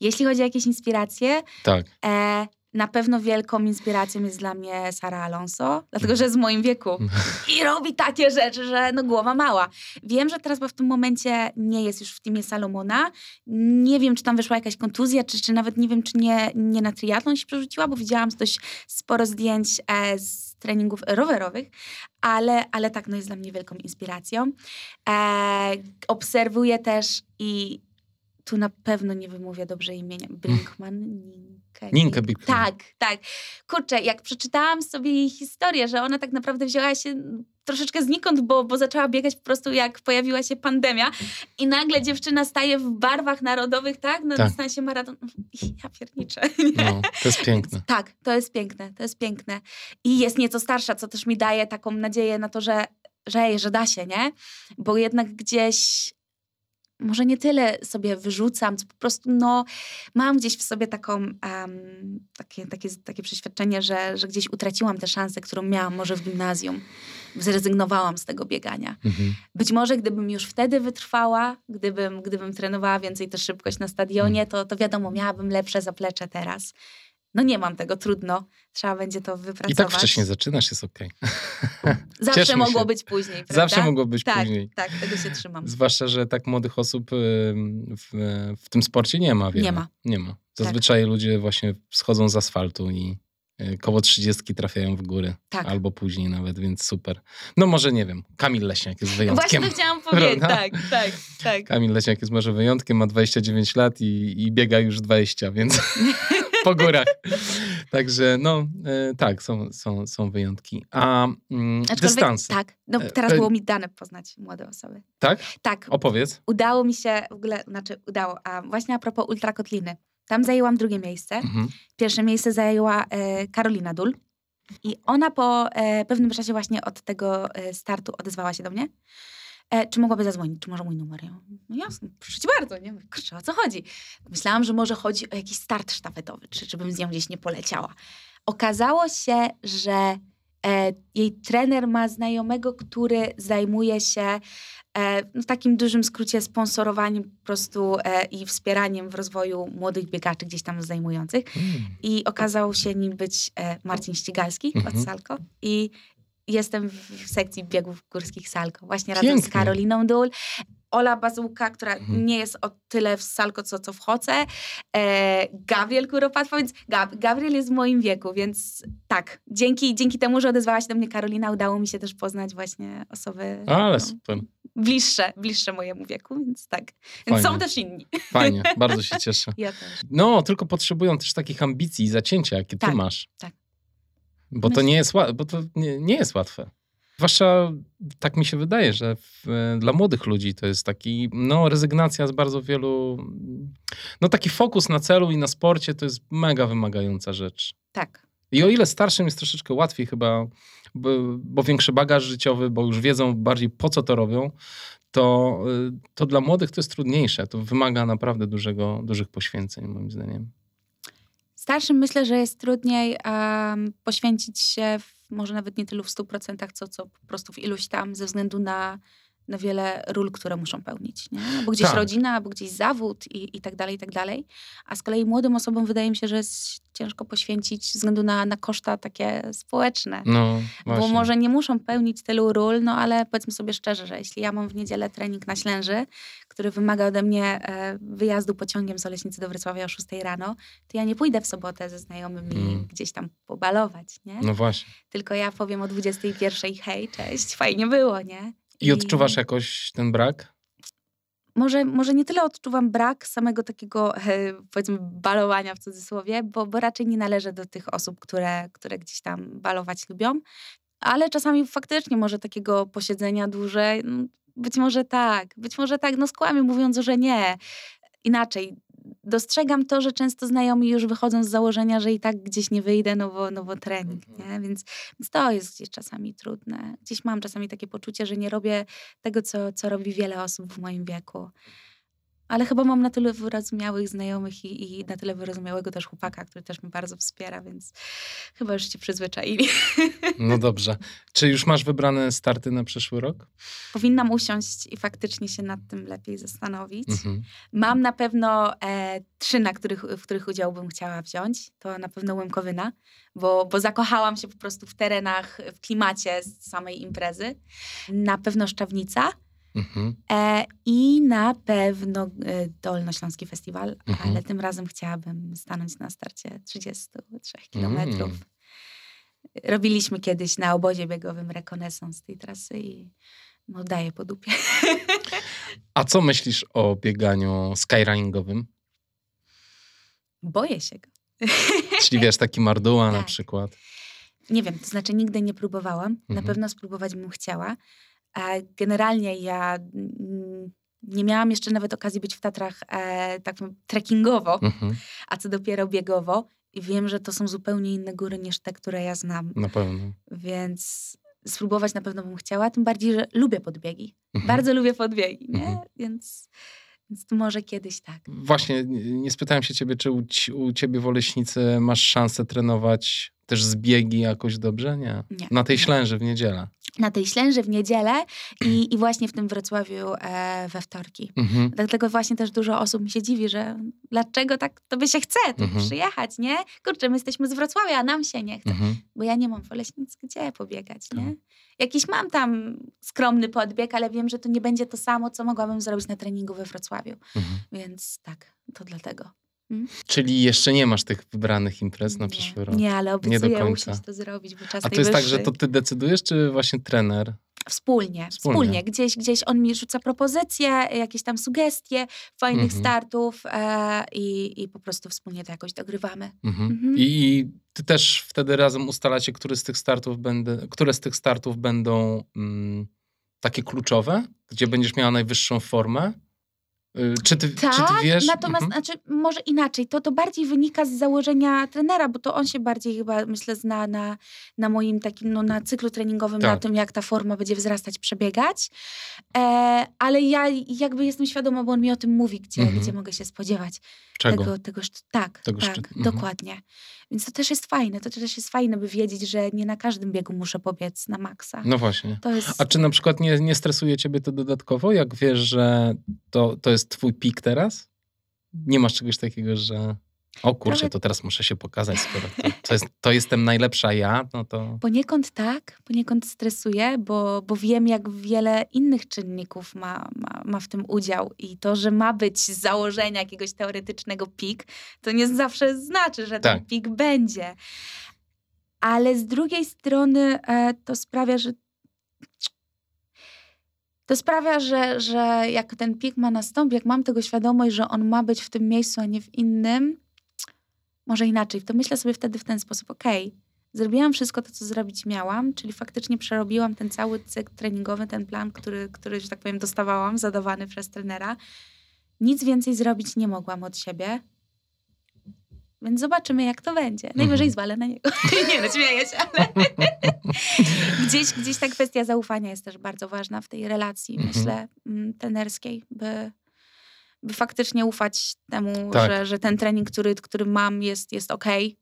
Jeśli chodzi o jakieś inspiracje, Tak. e, na pewno wielką inspiracją jest dla mnie Sara Alonso, dlatego że jest w moim wieku i robi takie rzeczy, że no głowa mała. Wiem, że teraz bo w tym momencie nie jest już w teamie Salomona. Nie wiem, czy tam wyszła jakaś kontuzja, czy, czy nawet nie wiem, czy nie, nie na triatlon się przerzuciła, bo widziałam dość sporo zdjęć e, z treningów rowerowych, ale, ale tak, no jest dla mnie wielką inspiracją. E, obserwuję też i tu na pewno nie wymówię dobrze imienia. Brinkman? Ninkę? Ninkę Brinkman. Tak, tak. Kurczę, jak przeczytałam sobie jej historię, że ona tak naprawdę wzięła się troszeczkę znikąd, bo, bo zaczęła biegać po prostu jak pojawiła się pandemia i nagle dziewczyna staje w barwach narodowych, tak? Na Tak. dystansie maraton. Ja pierniczę. No, to jest piękne. Tak, to jest piękne, to jest piękne. I jest nieco starsza, co też mi daje taką nadzieję na to, że, że, że da się, nie? Bo jednak gdzieś może nie tyle sobie wyrzucam, co po prostu no, mam gdzieś w sobie taką, em, takie, takie, takie przeświadczenie, że, że gdzieś utraciłam tę szansę, którą miałam może w gimnazjum. Zrezygnowałam z tego biegania. Mhm. Być może gdybym już wtedy wytrwała, gdybym, gdybym trenowała więcej tę szybkość na stadionie, to, to wiadomo, miałabym lepsze zaplecze teraz. No nie mam tego, trudno. Trzeba będzie to wypracować. I tak wcześniej zaczynasz, jest okej. Zawsze cieszmy mogło się. być później, prawda? Zawsze mogło być tak, później. Tak, tego się trzymam. Zwłaszcza, że tak młodych osób w, w tym sporcie nie ma wiele. Nie ma. Nie ma. Zazwyczaj ludzie właśnie schodzą z asfaltu i y, koło 30 trafiają w góry. Tak. Albo później nawet, więc super. No może nie wiem, Kamil Leśniak jest Właśnie wyjątkiem. to chciałam powiedzieć, tak, tak, tak. Kamil Leśniak jest może wyjątkiem, ma 29 lat i, i biega już 20, więc po górach. Także no y, tak, są, są, są wyjątki. A mm, dystanse, Tak, no E, teraz e- było mi dane poznać młode osoby. tak? Tak, Opowiedz. udało mi się, w ogóle, znaczy udało, a właśnie a propos ultrakotliny. Tam zajęłam drugie miejsce. Mhm. Pierwsze miejsce zajęła e, Karolina Dul. I ona po e, pewnym czasie właśnie od tego e, startu odezwała się do mnie. E, czy mogłaby zadzwonić? Czy może mój numer? Ja, no jasne, proszę cię bardzo. Nie? Kurczę, o co chodzi? Myślałam, że może chodzi o jakiś start sztafetowy, czy żebym z nią gdzieś nie poleciała. Okazało się, że e, jej trener ma znajomego, który zajmuje się e, w takim dużym skrócie sponsorowaniem po prostu e, i wspieraniem w rozwoju młodych biegaczy gdzieś tam zajmujących. Mm. I okazał się nim być e, Marcin Ścigalski Mhm. od Salko. I jestem w sekcji biegów górskich Salko. Właśnie razem z Pięknie. Karoliną Dul. Ola Bazułka, która Mhm. nie jest o tyle w Salko, co, co w Hoce. E, Gabriel Kuropatwa, więc Gab, Gabriel jest w moim wieku, więc tak. Dzięki, dzięki temu, że odezwała się do mnie Karolina, udało mi się też poznać właśnie osoby Ale no, super. bliższe, bliższe mojemu wieku, więc tak. Więc są też inni. Fajnie, bardzo się cieszę. Ja też. No, tylko potrzebują też takich ambicji i zacięcia, jakie ty Tak, masz. tak. Bo to Myślę- nie jest, bo to nie, nie jest łatwe. Zwłaszcza tak mi się wydaje, że w, dla młodych ludzi to jest taki, no, rezygnacja z bardzo wielu, no, taki fokus na celu i na sporcie to jest mega wymagająca rzecz. Tak. I o ile starszym jest troszeczkę łatwiej chyba, bo, bo większy bagaż życiowy, bo już wiedzą bardziej po co to robią, to, y, to dla młodych to jest trudniejsze. To wymaga naprawdę dużego, dużych poświęceń, moim zdaniem. Starszym myślę, że jest trudniej em, poświęcić się, w, może nawet nie tylu w 100%, co, co po prostu w iluś tam, ze względu na, na wiele ról, które muszą pełnić. Nie? Bo gdzieś Tak. rodzina, albo gdzieś zawód i, i tak dalej, i tak dalej. A z kolei młodym osobom wydaje mi się, że jest ciężko poświęcić ze względu na, na koszta takie społeczne. No, Bo może nie muszą pełnić tylu ról, no ale powiedzmy sobie szczerze, że jeśli ja mam w niedzielę trening na Ślęży, który wymaga ode mnie e, wyjazdu pociągiem z Oleśnicy do Wrocławia o 6 rano, to ja nie pójdę w sobotę ze znajomymi Mm. gdzieś tam pobalować, nie? No właśnie. Tylko ja powiem o 21 hej, cześć, fajnie było, nie? I odczuwasz jakoś ten brak? może, może nie tyle odczuwam brak samego takiego, powiedzmy, balowania w cudzysłowie, bo, bo raczej nie należę do tych osób, które, które gdzieś tam balować lubią. Ale czasami faktycznie może takiego posiedzenia dłużej, no, być może tak, być może tak, no skłamię mówiąc, że nie. Inaczej, dostrzegam to, że często znajomi już wychodzą z założenia, że i tak gdzieś nie wyjdę, no bo, no bo trening, Mhm. nie? Więc, więc to jest gdzieś czasami trudne. Gdzieś mam czasami takie poczucie, że nie robię tego, co, co robi wiele osób w moim wieku. Ale chyba mam na tyle wyrozumiałych znajomych i, i na tyle wyrozumiałego też chłopaka, który też mnie bardzo wspiera, więc chyba już się przyzwyczaili. No dobrze. Czy już masz wybrane starty na przyszły rok? Powinnam usiąść i faktycznie się nad tym lepiej zastanowić. Mhm. Mam na pewno e, trzy, na których, w których udział bym chciała wziąć. To na pewno Łemkowyna, bo, bo zakochałam się po prostu w terenach, w klimacie samej imprezy. Na pewno Szczawnica Mhm. e, i na pewno e, Dolnośląski Festiwal, Mhm. ale tym razem chciałabym stanąć na starcie 33 Mm. kilometrów. Robiliśmy kiedyś na obozie biegowym rekonesans tej trasy i no daję po dupie. A co myślisz o bieganiu skyrunningowym? Boję się go. Czyli wiesz, taki marduła na Tak. przykład. Nie wiem, to znaczy nigdy nie próbowałam. Na Mhm. pewno spróbować bym chciała. A generalnie ja nie miałam jeszcze nawet okazji być w Tatrach e, tak trekkingowo, Mhm. a co dopiero biegowo. I wiem, że to są zupełnie inne góry niż te, które ja znam. Na pewno. Więc spróbować na pewno bym chciała. Tym bardziej, że lubię podbiegi. Mhm. Bardzo lubię podbiegi, nie? Mhm. Więc, więc może kiedyś tak. Właśnie, nie spytałem się ciebie, czy u, u ciebie w Oleśnicy masz szansę trenować też zbiegi jakoś dobrze? Nie. Nie. Na tej Nie. ślęży w niedzielę. Na tej ślęży w niedzielę i, i właśnie w tym Wrocławiu e, we wtorki. Mhm. Dlatego właśnie też dużo osób mi się dziwi, że dlaczego tak tobie się chce tu Mhm. przyjechać, nie? Kurczę, my jesteśmy z Wrocławia, a nam się nie chce. Mhm. Bo ja nie mam w Oleśnicy gdzie pobiegać, nie? Tak. Jakiś mam tam skromny podbieg, ale wiem, że to nie będzie to samo, co mogłabym zrobić na treningu we Wrocławiu. Mhm. Więc tak, to dlatego. Czyli jeszcze nie masz tych wybranych imprez na nie, przyszły rok? Nie, ale do obiecuję końca. usiąść to zrobić, bo czas A to jest tak, że to ty decydujesz, czy właśnie trener? Wspólnie, Wspólnie. wspólnie. Gdzieś, gdzieś on mi rzuca propozycje, jakieś tam sugestie fajnych Mhm. startów e, i, i po prostu wspólnie to jakoś dogrywamy. Mhm. Mhm. I, ty też wtedy razem ustalacie, który z tych startów będę, które z tych startów będą mm, takie kluczowe, gdzie będziesz miała najwyższą formę? Y, Czy ty, Tak, czy ty wiesz? natomiast Mhm. znaczy, może inaczej, to, to bardziej wynika z założenia trenera, bo to on się bardziej chyba, myślę, zna na, na moim takim, no na cyklu treningowym, na Tak. tym, jak ta forma będzie wzrastać, przebiegać. E, ale ja jakby jestem świadoma, bo on mi o tym mówi, gdzie, Mhm. gdzie mogę się spodziewać. Czego? Tego, tego, tak, Tego tak. Mhm. dokładnie. Więc to też jest fajne, to też jest fajne, by wiedzieć, że nie na każdym biegu muszę pobiec na maksa. No właśnie. Jest... A czy na przykład nie, nie stresuje ciebie to dodatkowo, jak wiesz, że to, to jest twój pik teraz? Nie masz czegoś takiego, że o kurczę, Trochę- to teraz muszę się pokazać, skoro to, to, jest, to jestem najlepsza ja, no to... Poniekąd tak, poniekąd stresuję, bo, bo wiem, jak wiele innych czynników ma, ma, ma w tym udział. I to, że ma być z założenia jakiegoś teoretycznego pik, to nie zawsze znaczy, że ten Tak. pik będzie. Ale z drugiej strony e, to sprawia, że. To sprawia, że, że jak ten pik ma nastąpić, jak mam tego świadomość, że on ma być w tym miejscu, a nie w innym, może inaczej, to myślę sobie wtedy w ten sposób, okej, zrobiłam wszystko to, co zrobić miałam, czyli faktycznie przerobiłam ten cały cykl treningowy, ten plan, który, który że tak powiem, dostawałam, zadawany przez trenera. Nic więcej zrobić nie mogłam od siebie. Więc zobaczymy, jak to będzie. Najwyżej Mhm. zwalę na niego. nie, no śmieję się, ale gdzieś, gdzieś ta kwestia zaufania jest też bardzo ważna w tej relacji, Mhm. myślę, mm, trenerskiej, by, by faktycznie ufać temu, Tak. że, że ten trening, który, który mam, jest, jest okej.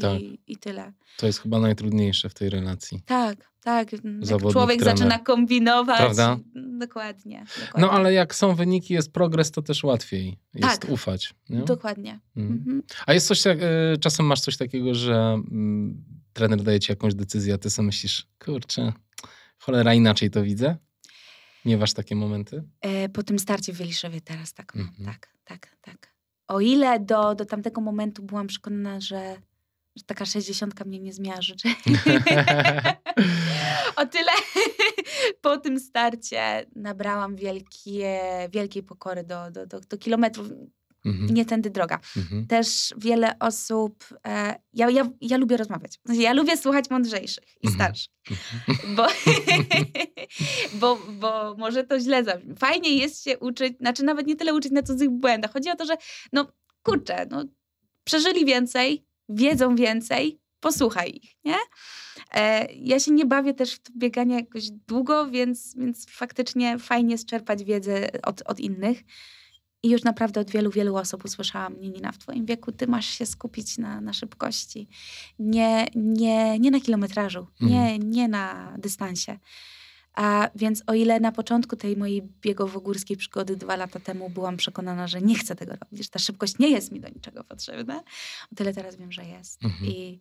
Tak. I, I tyle. To jest chyba najtrudniejsze w tej relacji. Tak, tak. Jak Zawodnik, człowiek trener. zaczyna kombinować. Prawda? Dokładnie. dokładnie. No ale jak są wyniki, jest progres, to też łatwiej jest Tak. ufać. Nie? Dokładnie. Mhm. Mhm. A jest coś, tak, e, czasem masz coś takiego, że mm, trener daje ci jakąś decyzję, a ty sobie myślisz, kurczę, cholera, inaczej to widzę? Miewasz takie momenty? E, po tym starcie w Wieliszewie teraz tak mam. Mhm. Tak, tak, tak. O ile do, do tamtego momentu byłam przekonana, że, że taka sześćdziesiątka mnie nie zmiarzy, o tyle po tym starcie nabrałam wielkie, wielkiej pokory do, do, do, do kilometrów. Mhm, Nie tędy droga. mhm. też wiele osób. E, ja, ja, ja lubię rozmawiać. Ja lubię słuchać mądrzejszych i Mhm. starszych. Bo, bo, bo może to źle zabrzmi. Fajnie jest się uczyć, znaczy nawet nie tyle uczyć na cudzych błędach. Chodzi o to, że no kurczę, no, przeżyli więcej, wiedzą więcej, posłuchaj ich, nie? E, ja się nie bawię też w to bieganie jakoś długo, więc, więc faktycznie fajnie czerpać wiedzę od, od innych. I już naprawdę od wielu, wielu osób usłyszałam, Nina, w twoim wieku ty masz się skupić na, na szybkości, nie, nie, nie na kilometrażu, nie, Mhm. nie na dystansie. A więc o ile na początku tej mojej biegowo-górskiej przygody dwa lata temu byłam przekonana, że nie chcę tego robić, że ta szybkość nie jest mi do niczego potrzebna, o tyle teraz wiem, że jest. Mhm. I,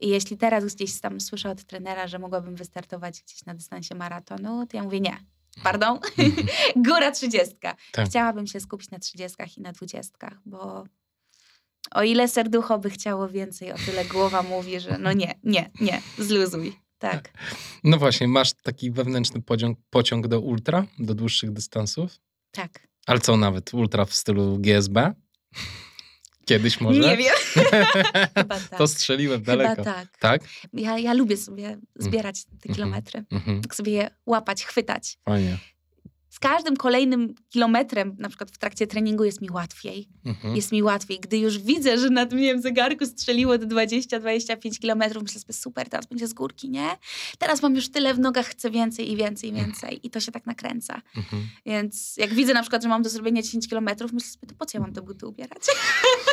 I jeśli teraz gdzieś tam słyszę od trenera, że mogłabym wystartować gdzieś na dystansie maratonu, to ja mówię nie. Pardon? Mhm. Góra trzydziestka. Tak. Chciałabym się skupić na trzydziestkach i na dwudziestkach, bo o ile serducho by chciało więcej, o tyle głowa mówi, że no nie, nie, nie, zluzuj. Tak. No właśnie, masz taki wewnętrzny pociąg, pociąg do ultra, do dłuższych dystansów? Tak. Ale co nawet, ultra w stylu GSB? Kiedyś może? Nie wiem. Chyba tak. To strzeliłem Chyba daleko. tak. Tak? Ja, ja lubię sobie zbierać te Mhm. kilometry. Mhm. Tak sobie je łapać, chwytać. Fajnie. Z każdym kolejnym kilometrem, na przykład w trakcie treningu, jest mi łatwiej. Mhm. Jest mi łatwiej. Gdy już widzę, że na tym zegarku strzeliło do 20-25 kilometrów, myślę sobie, super, teraz będzie z górki, nie? Teraz mam już tyle w nogach, chcę więcej i więcej i więcej. I to się tak nakręca. Mhm. Więc jak widzę na przykład, że mam do zrobienia 10 kilometrów, myślę sobie, to po co ja mam te buty ubierać?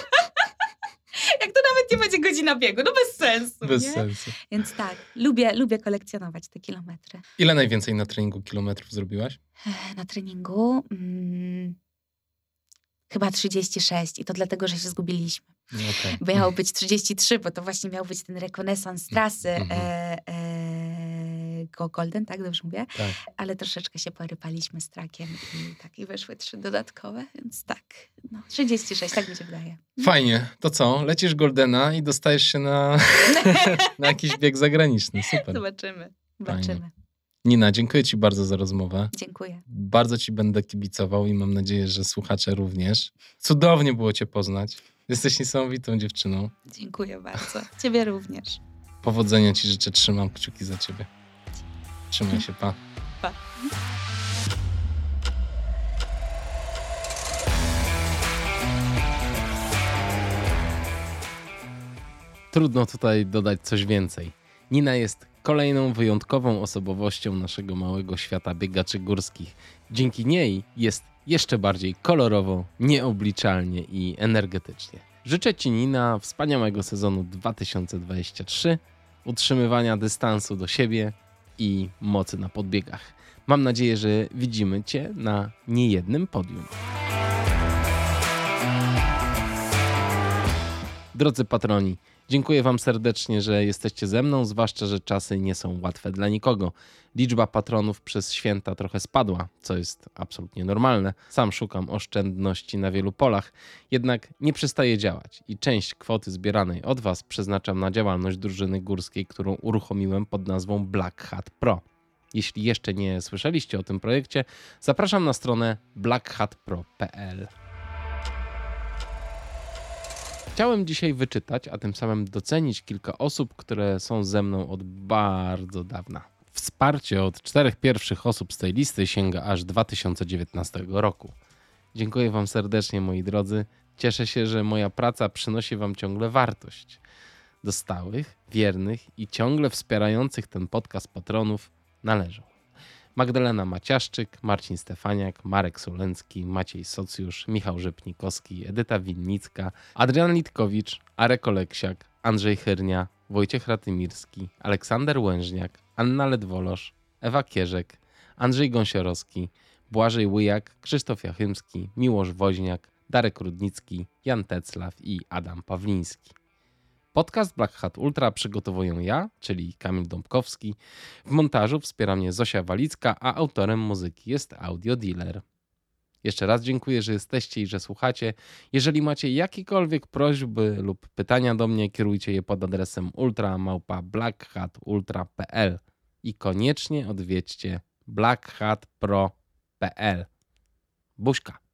jak to nawet nie będzie godzina biegu, no bez sensu, Bez nie? sensu. Więc tak, lubię, lubię kolekcjonować te kilometry. Ile najwięcej na treningu kilometrów zrobiłaś? Na treningu mm, chyba 36 i to dlatego, że się zgubiliśmy. No. Bo miało być 33, bo to właśnie miał być ten rekonesans trasy Mhm. e, e, Go Golden, tak dobrze mówię? Tak. Ale troszeczkę się porypaliśmy z trakiem i tak i wyszły trzy dodatkowe, więc tak, no 36, tak mi się wydaje. Fajnie. To co? Lecisz Goldena i dostajesz się na, na jakiś bieg zagraniczny. Super. Zobaczymy, zobaczymy. Nina, dziękuję Ci bardzo za rozmowę. Dziękuję. Bardzo Ci będę kibicował i mam nadzieję, że słuchacze również. Cudownie było Cię poznać. Jesteś niesamowitą dziewczyną. Dziękuję bardzo. Ciebie również. Powodzenia Ci życzę, trzymam kciuki za Ciebie. Trzymaj się, pa. Pa. Trudno tutaj dodać coś więcej. Nina jest kolejną wyjątkową osobowością naszego małego świata biegaczy górskich. Dzięki niej jest jeszcze bardziej kolorowo, nieobliczalnie i energetycznie. Życzę Ci, Nina, wspaniałego sezonu 2023, utrzymywania dystansu do siebie i mocy na podbiegach. Mam nadzieję, że widzimy Cię na niejednym podium. Drodzy patroni, dziękuję Wam serdecznie, że jesteście ze mną, zwłaszcza, że czasy nie są łatwe dla nikogo. Liczba patronów przez święta trochę spadła, co jest absolutnie normalne. Sam szukam oszczędności na wielu polach, jednak nie przestaje działać i część kwoty zbieranej od Was przeznaczam na działalność drużyny górskiej, którą uruchomiłem pod nazwą Black Hat Pro. Jeśli jeszcze nie słyszeliście o tym projekcie, zapraszam na stronę blackhatpro.pl. Chciałem dzisiaj wyczytać, a tym samym docenić kilka osób, które są ze mną od bardzo dawna. Wsparcie od czterech pierwszych osób z tej listy sięga aż 2019 roku. Dziękuję Wam serdecznie, moi drodzy. Cieszę się, że moja praca przynosi Wam ciągle wartość. Do stałych, wiernych i ciągle wspierających ten podcast patronów należą Magdalena Maciaszczyk, Marcin Stefaniak, Marek Solencki, Maciej Socjusz, Michał Rzepnikowski, Edyta Winnicka, Adrian Litkowicz, Arek Oleksiak, Andrzej Chyrnia, Wojciech Ratymirski, Aleksander Łężniak, Anna Ledwolosz, Ewa Kierzek, Andrzej Gąsiorowski, Błażej Łyjak, Krzysztof Jachymski, Miłosz Woźniak, Darek Rudnicki, Jan Teclaw i Adam Pawliński. Podcast Black Hat Ultra przygotowuję ja, czyli Kamil Dąbkowski. W montażu wspiera mnie Zosia Walicka, a autorem muzyki jest Audio Dealer. Jeszcze raz dziękuję, że jesteście i że słuchacie. Jeżeli macie jakiekolwiek prośby lub pytania do mnie, kierujcie je pod adresem ultramałpa.blackhatultra.pl i koniecznie odwiedźcie blackhatpro.pl. Buźka.